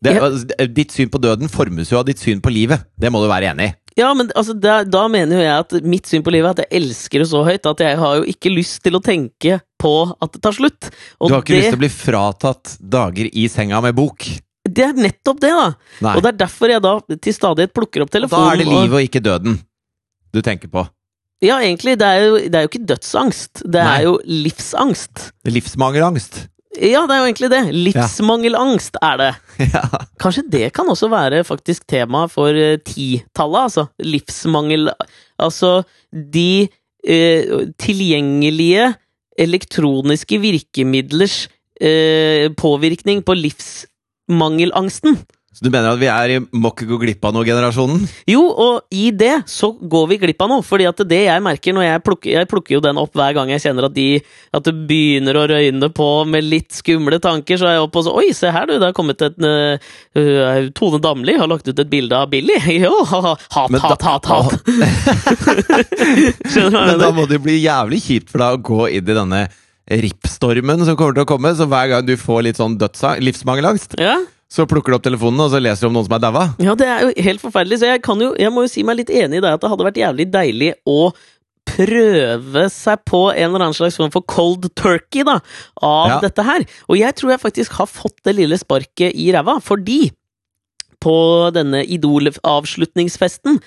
Det, Ja. altså, ditt syn på døden formes jo av ditt syn på livet. Det må du være enig i. Ja, men altså, da, da mener jo jeg at mitt syn på livet er at jeg elsker det så høyt at jeg har jo ikke lyst til å tenke på at det tar slutt. Og Du har ikke det, lyst til å bli fratatt dager i senga med bok. det er nettopp det, da! Nei. Og det er derfor jeg da til stadighet plukker opp Og telefonen. da er det livet og ikke døden du tenker på. Ja, egentlig. Det er jo, det er jo ikke dødsangst. Det Nei. er jo livsangst. Det er livsmangelangst. Ja, det er jo egentlig det. Livsmangelangst er det. ja. Kanskje det kan også være faktisk tema for uh, titallet, altså. Livsmangel Altså de eh, tilgjengelige elektroniske virkemidlers eh, påvirkning på livsmangelangsten. Så du mener at vi er i må ikke gå glipp av noe-generasjonen? Jo, og i det så går vi glipp av noe. Fordi at det jeg merker når jeg plukker, jeg plukker jo den opp hver gang jeg kjenner at, de, at det begynner å røyne på med litt skumle tanker, så er jeg oppe og så Oi, se her, du, det har kommet et uh, Tone Damli har lagt ut et bilde av Billy. Jo, ha, ha, hat, hat, hat, hat. Skjønner du hva jeg Men da må det bli jævlig kjipt for deg å gå inn i denne rippstormen som kommer til å komme. Så hver gang du får litt sånn dødsang, livsmangelangst, Ja, så plukker du opp telefonen og så leser du om noen som er daua. ja, det er jo helt forferdelig. Så jeg, kan jo, jeg må jo si meg litt enig i det at det hadde vært jævlig deilig å prøve seg på en eller annen slags form for cold turkey da, av Ja. dette her. Og jeg tror jeg faktisk har fått det lille sparket i ræva, fordi på denne Idol-avslutningsfesten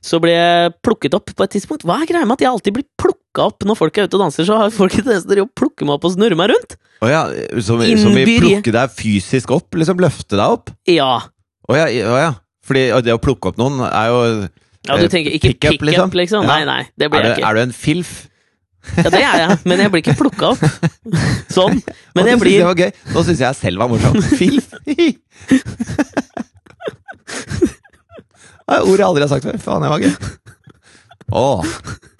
så ble jeg plukket opp på et tidspunkt. Hva er greia med at jeg alltid blir plukka opp når folk er ute og danser? Så har folk tendens eneste å plukke meg opp og snurre meg rundt. Oh ja, som, som vi Innbyr- plukke deg fysisk opp? Liksom løfte deg opp? Ja. Å ja, oh ja. Fordi det å plukke opp noen er jo Ja, du Eh, tenker ikke pick-up, pick-up, liksom? liksom? Nei, Ja. nei, det blir er, jeg du, ikke. er du en filf? Ja, det er jeg, men jeg blir ikke plukka opp. Sånn. Men jeg blir det var gøy. Nå syns jeg selv var morsom. Filf! Det er ordet jeg aldri har sagt før. Faen, det var gøy. Å,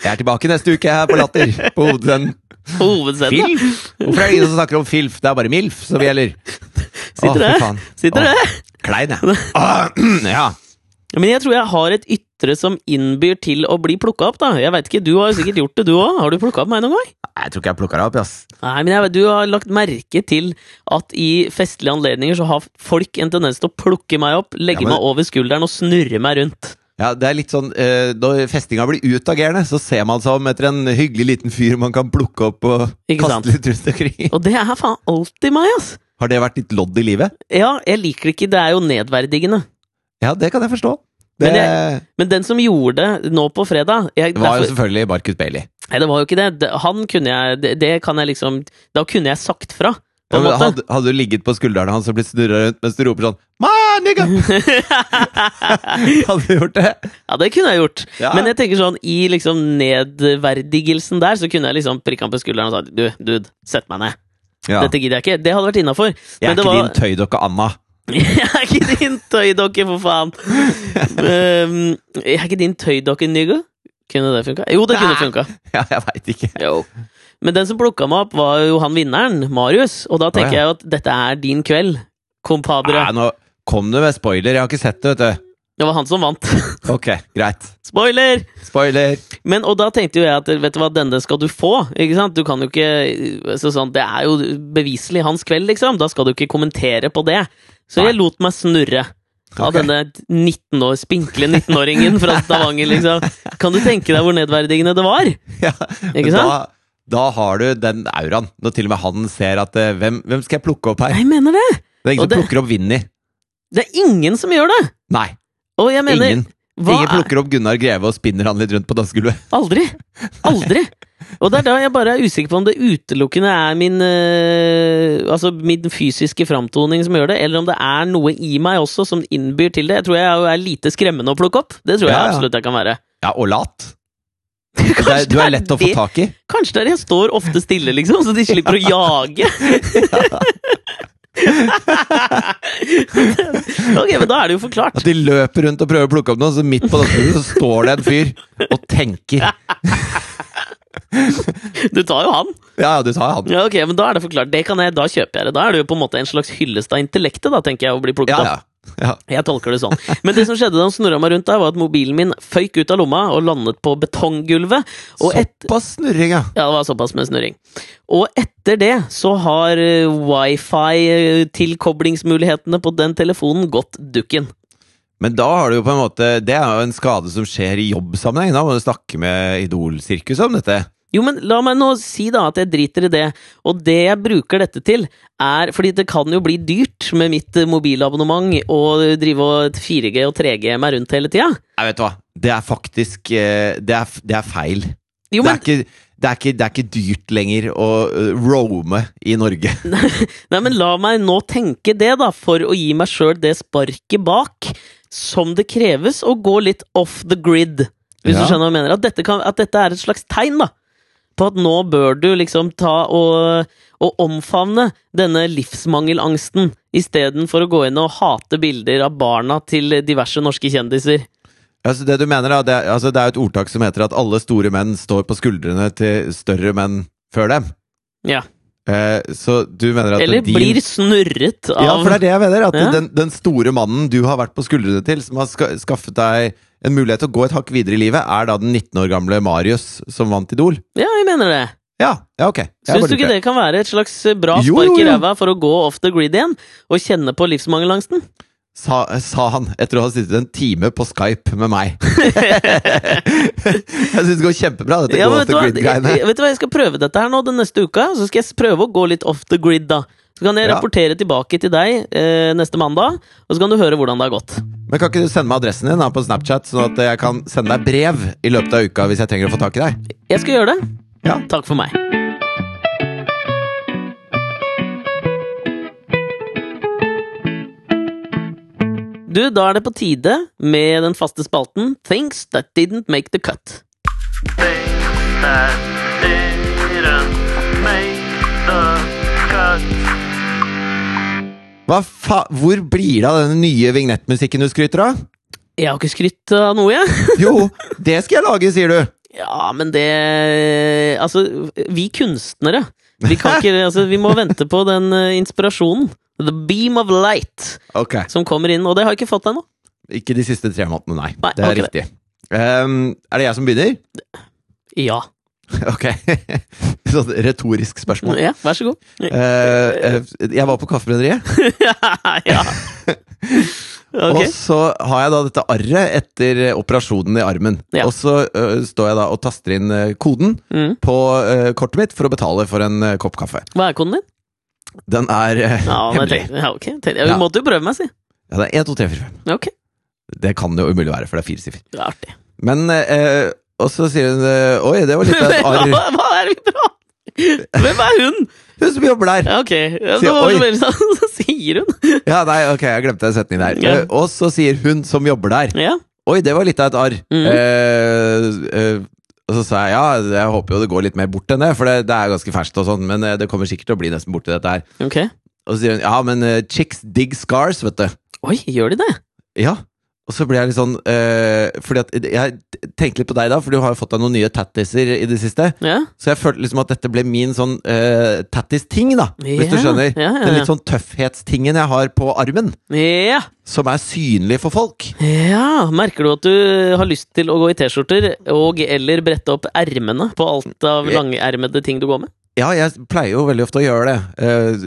jeg er tilbake neste uke her på Latter. På Hovedscenen. hovedscenen. da. Filf? Hvorfor er det ingen som snakker om filf? Det er bare milf som gjelder. Sitter det? Sitter det? Klein, jeg. Ah, ja. Men jeg tror jeg har et ytre som innbyr til å bli plukka opp, da. Jeg vet ikke, Du har jo sikkert gjort det, du òg. Har du plukka opp meg noen gang? Jeg tror ikke jeg plukka deg opp, ass. Nei, men jeg, vet- du har lagt merke til at i festlige anledninger så har folk en tendens til å plukke meg opp, legge Ja, men- meg over skulderen og snurre meg rundt. Ja, det er litt sånn eh, Når festinga blir utagerende, så ser man seg om etter en hyggelig liten fyr man kan plukke opp og Ikke sant? kaste litt rundt omkring. Og det er faen alltid meg, ass! Har det vært ditt lodd i livet? Ja, jeg liker det ikke. Det er jo nedverdigende. Ja, det kan jeg forstå. Det, Men Men den som gjorde det nå på fredag jeg, det var jo derfor- selvfølgelig Marcus Bailey. Nei, det var jo ikke det. det. Han kunne jeg det, det kan jeg liksom Da kunne jeg sagt fra, Ja, hadde, hadde du ligget på skuldrene hans og blitt snurra rundt mens du roper sånn nigga! Hadde du gjort det? ja, det kunne jeg gjort. Ja. Men jeg tenker sånn, i liksom nedverdigelsen der, så kunne jeg liksom prikke han på skulderen og sagt Du, dude, sett meg ned. Ja. Dette gidder jeg ikke. Det hadde vært innafor. Jeg er ikke din tøydokke Anna. Jeg er ikke din tøydokke, for faen! um, jeg er ikke din tøydokke, nigga. Kunne det funka? Jo, det kunne funka. Ja, jeg veit ikke. Jo. Men den som plukka meg opp, var jo han vinneren, Marius. Og da tenker oh, ja. jeg jo at dette er din kveld, compadre. Nei, nå kom du med spoiler. Jeg har ikke sett det, vet du. Det var han som vant. Ok, greit. Spoiler! Spoiler. Men, og da tenkte jo jeg at vet du hva, denne skal du få. Ikke sant? Du kan jo ikke så sånn, Det er jo beviselig hans kveld, liksom. Da skal du ikke kommentere på det. Så Nei. jeg lot meg snurre. Av denne 19 år, spinkle 19-åringen fra Stavanger, liksom. Kan du tenke deg hvor nedverdigende det var? Ja, Ikke sant? Da, da har du den auraen. Når til og med han ser at eh, hvem, hvem skal jeg plukke opp her? Jeg mener det! Det er ingen Og som det- plukker opp Vinni. Det er ingen som gjør det! Nei, Og jeg mener ingen. ingen er- plukker opp Gunnar Greve og spinner han litt rundt på dansegulvet. Aldri! Aldri! Og det er da jeg bare er usikker på om det utelukkende er min øh, Altså min fysiske framtoning som gjør det, eller om det er noe i meg også som innbyr til det. Jeg tror jeg er lite skremmende å plukke opp. Det tror jeg Ja, ja. absolutt jeg kan være. Ja, og lat. Det Kanskje du det er lett å få tak i. Kanskje det er jeg står ofte stille, liksom, så de slipper å jage. ok, men da er det jo forklart. At de løper rundt og prøver å plukke opp noe, så midt på dansegulvet så står det en fyr og tenker. Du tar jo han. Ja, ja, du tar han. Ja, ok, men Da er det forklart. Det kan jeg, da kjøper jeg det. Da er det jo på en måte en slags hyllest av intellektet, da, tenker jeg, å bli plukket Ja, opp. ja. Jeg tolker det sånn. Men det som skjedde da han snurra meg rundt der, var at mobilen min føyk ut av lomma og landet på betonggulvet. Såpass snurring, ja. ja, det var såpass med snurring. Og etter det så har eh, wifi-tilkoblingsmulighetene på den telefonen gått dukken. Men da har du jo på en måte Det er jo en skade som skjer i jobbsammenheng. Da må du snakke med Idol-sirkuset om dette. Jo, men la meg nå si da at jeg driter i det. Og det jeg bruker dette til, er Fordi det kan jo bli dyrt med mitt eh, mobilabonnement å drive og 4G og 3G meg rundt hele tida. Nei, vet du hva. Det er faktisk eh, Det er, det er feil. Jo, det, er ikke, det, er ikke, det er ikke dyrt lenger å uh, roame i Norge. Nei, men la meg nå tenke det, da, for å gi meg sjøl det sparket bak som det kreves å gå litt off the grid. Hvis Ja. du skjønner hva jeg mener. At dette, kan, at dette er et slags tegn, da. På at nå bør du liksom ta og, og omfavne denne livsmangelangsten, istedenfor å gå inn og hate bilder av barna til diverse norske kjendiser. Altså det du mener da, det er, altså det er et ordtak som heter at alle store menn står på skuldrene til større menn før dem. Ja. Eh, så du mener at Eller din blir snurret av Ja, for det er det jeg mener. At Ja. den, den store mannen du har vært på skuldrene til, som har ska, skaffet deg en mulighet til å gå et hakk videre i livet, er da den 19 år gamle Marius som vant Idol. Ja, jeg mener det. Ja, ja ok. Syns du ikke det kan være et slags bra Jo, spark i ræva for å gå off the grid igjen, og kjenne på livsmangelangsten? Sa, sa han etter å ha sittet en time på Skype med meg. jeg syns det går kjempebra, dette Ja, Go Off the? Grid-greiene. Vet du hva, jeg skal prøve dette her nå den neste uka. Så skal jeg prøve å gå litt off the grid, da. Så kan jeg Ja. rapportere tilbake til deg eh, neste mandag, og så kan du høre hvordan det har gått. Men kan ikke du sende meg adressen din da, på Snapchat, sånn at jeg kan sende deg brev i løpet av uka hvis jeg trenger å få tak i deg? Jeg skal gjøre det. Ja. Takk for meg. Du, da er det på tide med den faste spalten Things That Didn't Make The Cut. things that Hvor blir det av den nye vignettmusikken du skryter av? Jeg har ikke skrytt av noe, jeg. Jo, det skal jeg lage, sier du! Ja, men det Altså, vi kunstnere Vi kan ikke Altså, vi må vente på den eh, inspirasjonen. The beam of light okay. som kommer inn, og det har jeg ikke fått ennå. Ikke de siste tre månedene, nei. Nei, det er okay. riktig. Um, er det jeg som begynner? Ja. Ok. Sånn retorisk spørsmål. ja. Vær så god. Eh, jeg var på Kaffebrenneriet, ja. Okay. og så har jeg da dette arret etter operasjonen i armen. Ja. Og så uh, står jeg da og taster inn koden Mm. på uh, kortet mitt for å betale for en uh, kopp kaffe. Hva er koden din? Den er Ja, jeg hemmelig. ja, ok. Tenkte- ja, måtte jo prøve meg, si. Ja, det er 1, 2, 3, 4, 5. Okay. Ok. Det kan det jo umulig være, for det er fire siffer. Det er artig. Men Og så sier hun Oi, det var litt av et arr. hva er det vi prater Hvem er hun? Hun som jobber der! Ok. Ja, Sier, det var så veldig sånn, så sier hun. Ja, nei, ok, jeg glemte en setning der. Ja. Og så sier hun som jobber der Ja. Oi, det var litt av et arr. Mm. Eh, eh, og så sa jeg ja, jeg håper jo det går litt mer bort enn det, for det, det er ganske ferskt og sånn, men eh, det kommer sikkert til å bli nesten borti dette her. Ok. Og så sier hun ja, men eh, chicks dig scars, vet du. Oi, gjør de det? Ja. Og så ble jeg litt sånn øh, Fordi at Jeg tenkte litt på deg, da, for du har jo fått deg noen nye tattiser i det siste. Ja. Så jeg følte liksom at dette ble min sånn øh, tattis-ting, da. Hvis du skjønner. ja, ja, Den litt sånn tøffhetstingen jeg har på armen. Ja. Som er synlig for folk. ja. Merker du at du har lyst til å gå i T-skjorter og eller brette opp ermene på alt av Ja. langermede ting du går med? Ja, jeg pleier jo veldig ofte å gjøre det, Uh,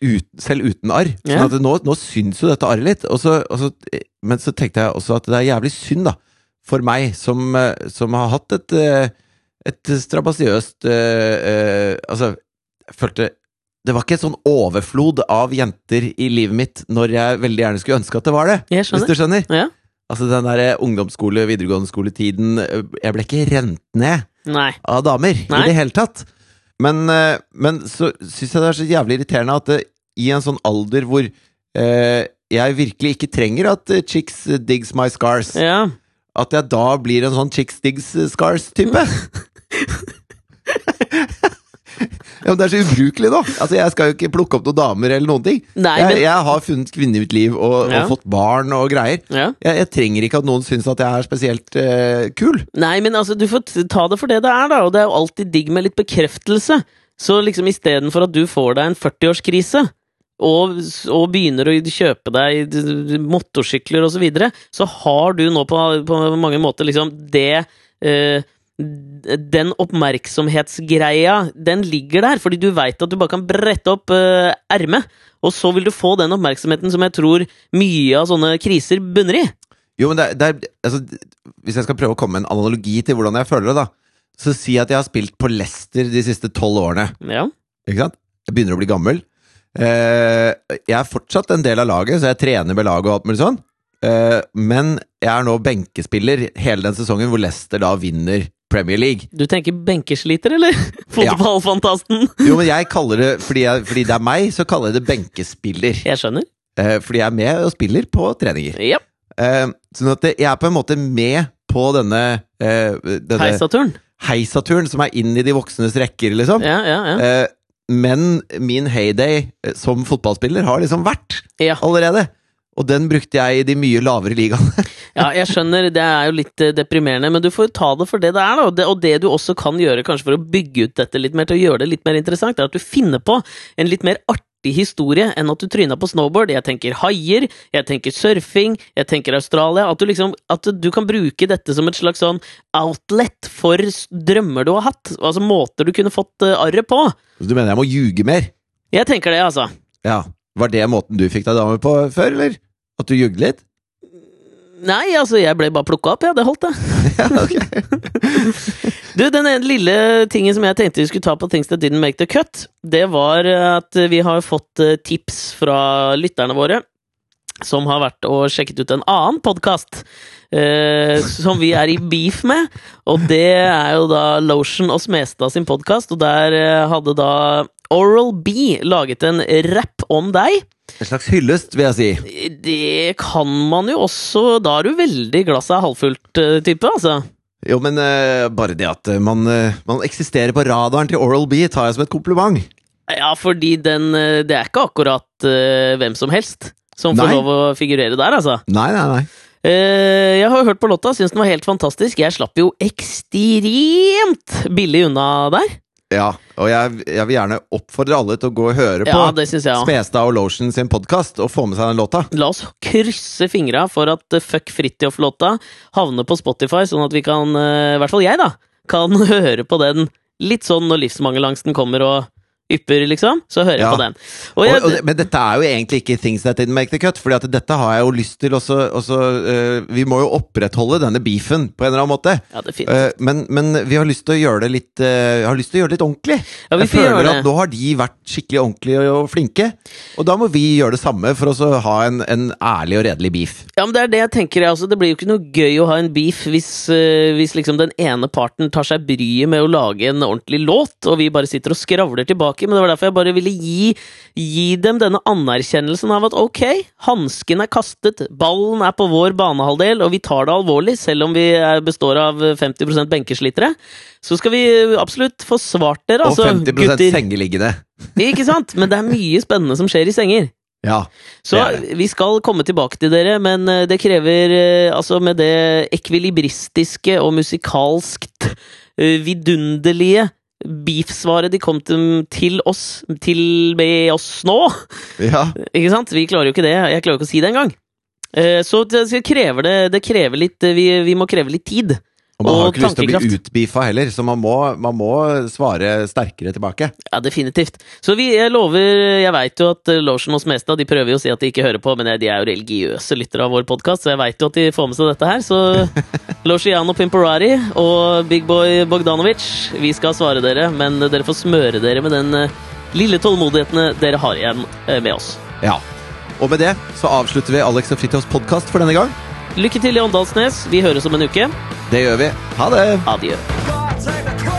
ut, selv uten arr. Sånn Ja. at nå, nå syns jo dette arret litt. Og så, og så, men så tenkte jeg også at det er jævlig synd, da, for meg som, eh, som har hatt et, eh, et strabasiøst uh, uh, Altså, jeg følte det var ikke en sånn overflod av jenter i livet mitt når jeg veldig gjerne skulle ønske at det var det. Hvis du skjønner. Ja. Altså den der ungdomsskole, videregående skoletiden eh, Jeg ble ikke rent ned Nei. av damer Nei. i det hele tatt. Men, eh, men så syns jeg det er så jævlig irriterende at det, i en sånn alder hvor eh, jeg virkelig ikke trenger at eh, chicks digs my scars, Ja. at jeg da blir en sånn chicks digs scars-type. Ja, men Det er så ubrukelig, da! Altså, Jeg skal jo ikke plukke opp noen damer eller noen ting. Nei, jeg, men- jeg har funnet kvinne i mitt liv og, Ja. og fått barn og greier. Ja. Jeg, jeg trenger ikke at noen syns at jeg er spesielt uh, kul. Nei, men altså, du får ta det for det det er, da. Og det er jo alltid digg med litt bekreftelse. Så liksom istedenfor at du får deg en 40-årskrise, og, og begynner å kjøpe deg motorsykler og så videre, så har du nå på, på mange måter liksom det eh, den oppmerksomhetsgreia, den ligger der, fordi du veit at du bare kan brette opp ermet, og så vil du få den oppmerksomheten som jeg tror mye av sånne kriser bunner i. Jo, men det, er- det er, altså, Hvis jeg skal prøve å komme med en analogi til hvordan jeg føler det, da, så si at jeg har spilt på Leicester de siste tolv årene. Ja. Ikke sant? Jeg begynner å bli gammel. Uh, jeg er fortsatt en del av laget, så jeg trener med laget og alt mulig sånn. Uh, men jeg er nå benkespiller hele den sesongen hvor Leicester da vinner Premier League. Du tenker benkesliter, eller? Fotballfantasten? Jo, men jeg kaller det fordi, jeg, fordi det er meg, så kaller jeg det benkespiller. Jeg skjønner. Eh, fordi jeg er med og spiller på treninger. Yep. Eh, sånn at jeg er på en måte med på denne, eh, denne Heisaturen. heisaturen som er inn i de voksnes rekker, liksom. Ja, ja, ja. Eh, men min heyday eh, som fotballspiller har liksom vært ja. allerede. Og den brukte jeg i de mye lavere ligaene. Ja, jeg skjønner, det er jo litt eh, deprimerende, men du får ta det for det det er, da. Og det, du også kan gjøre, kanskje for å bygge ut dette litt mer, til å gjøre det litt mer interessant, er at du finner på en litt mer artig historie enn at du tryna på snowboard. Jeg tenker haier, jeg tenker surfing, jeg tenker Australia. At du liksom At du kan bruke dette som et slags sånn outlet for drømmer du har hatt. Altså måter du kunne fått uh, arret på. Så du mener jeg må ljuge mer? Jeg tenker det, altså. Ja. Var det måten du fikk deg dame på før, eller? At du jugde litt? Nei, altså, jeg ble bare plukka opp, ja. Det holdt, det. Ja, ok. Du, den ene lille tingen som jeg tenkte vi skulle ta på Things That Didn't Make The Cut, det var at vi har fått eh, tips fra lytterne våre som har vært og sjekket ut en annen podkast eh, som vi er i beef med. Og det er jo da Lotion og Smestad sin podkast, og der eh, hadde da Oral B laget en rapp om deg. En slags hyllest, vil jeg si. Det kan man jo også Da er du veldig glasset halvfullt-type, altså. Jo, men uh, bare det at eh, man, uh, man eksisterer på radaren til Oral B, tar jeg som et kompliment. Ja, fordi den eh, Det er ikke akkurat uh, hvem som helst som får lov å figurere der, altså. Nei, nei, nei. Eh, jeg har hørt på låta, syns den var helt fantastisk. Jeg slapp jo ekstremt billig unna der. Ja, og jeg, jeg vil gjerne oppfordre alle til å gå og høre på Ja. Smestad og Lotion sin podkast og få med seg den låta. La oss krysse fingra for at eh, Fuck Fridtjof-låta havner på Spotify, sånn at vi kan, eh, i hvert fall jeg, da, kan høre på den litt sånn når livsmangelangsten kommer og ypper, liksom. Så hører jeg Ja. på den. Og Og, jeg, og og, men dette er jo egentlig ikke Things That Didn't Make The Cut, at dette har jeg jo lyst til også, også uh, Vi må jo opprettholde denne beefen på en eller annen måte. ja, det er fint. Eh, men, men vi har lyst til å gjøre det litt uh, har lyst til å gjøre det litt ordentlig. Ja, vi jeg føler at nå har de vært skikkelig ordentlige og flinke. Og da må vi gjøre det samme for å ha en, en ærlig og redelig beef. Ja, men Det er det jeg tenker. Altså, det blir jo ikke noe gøy å ha en beef hvis, hvis liksom den ene parten tar seg bryet med å lage en ordentlig låt, og vi bare sitter og skravler tilbake. Men det var derfor jeg bare ville gi, gi dem denne anerkjennelsen av at ok, hansken er kastet, ballen er på vår banehalvdel, og vi tar det alvorlig, selv om vi er, består av 50% benkeslitere. Så skal vi absolutt få svart dere, Og altså, 50 gutter. sengeliggende. Ikke sant? Men det er mye spennende som skjer i senger. Ja. Så Det vi skal komme tilbake til dere, men eh, det krever eh, Altså, med det ekvilibristiske og musikalskt eh, vidunderlige beef-svaret de kom til, til oss til med oss nå ja. Ikke sant? Vi klarer jo ikke det. Jeg klarer jo ikke å si det engang. Eh, Så det krever, det, det krever litt eh, vi, vi må kreve litt tid. Og man har jo ikke lyst til å bli utbeefa heller, så man må, man må svare sterkere tilbake. Ja, definitivt. Så vi, jeg lover Jeg veit jo at Lotion og Smestad de prøver jo å si at de ikke hører på, men de er jo religiøse lyttere av vår podkast, så jeg veit jo at de får med seg dette her. Så Lociano Pimporari og Big Boy Bogdanovic, vi skal svare dere, men dere får smøre dere med den eh, lille tålmodigheten dere har igjen eh, med oss. Ja. Og med det så avslutter vi Alex og Fridtjofs podkast for denne gang. Lykke til i Åndalsnes. Vi høres om en uke. Det gjør vi. Ha det. Adjø.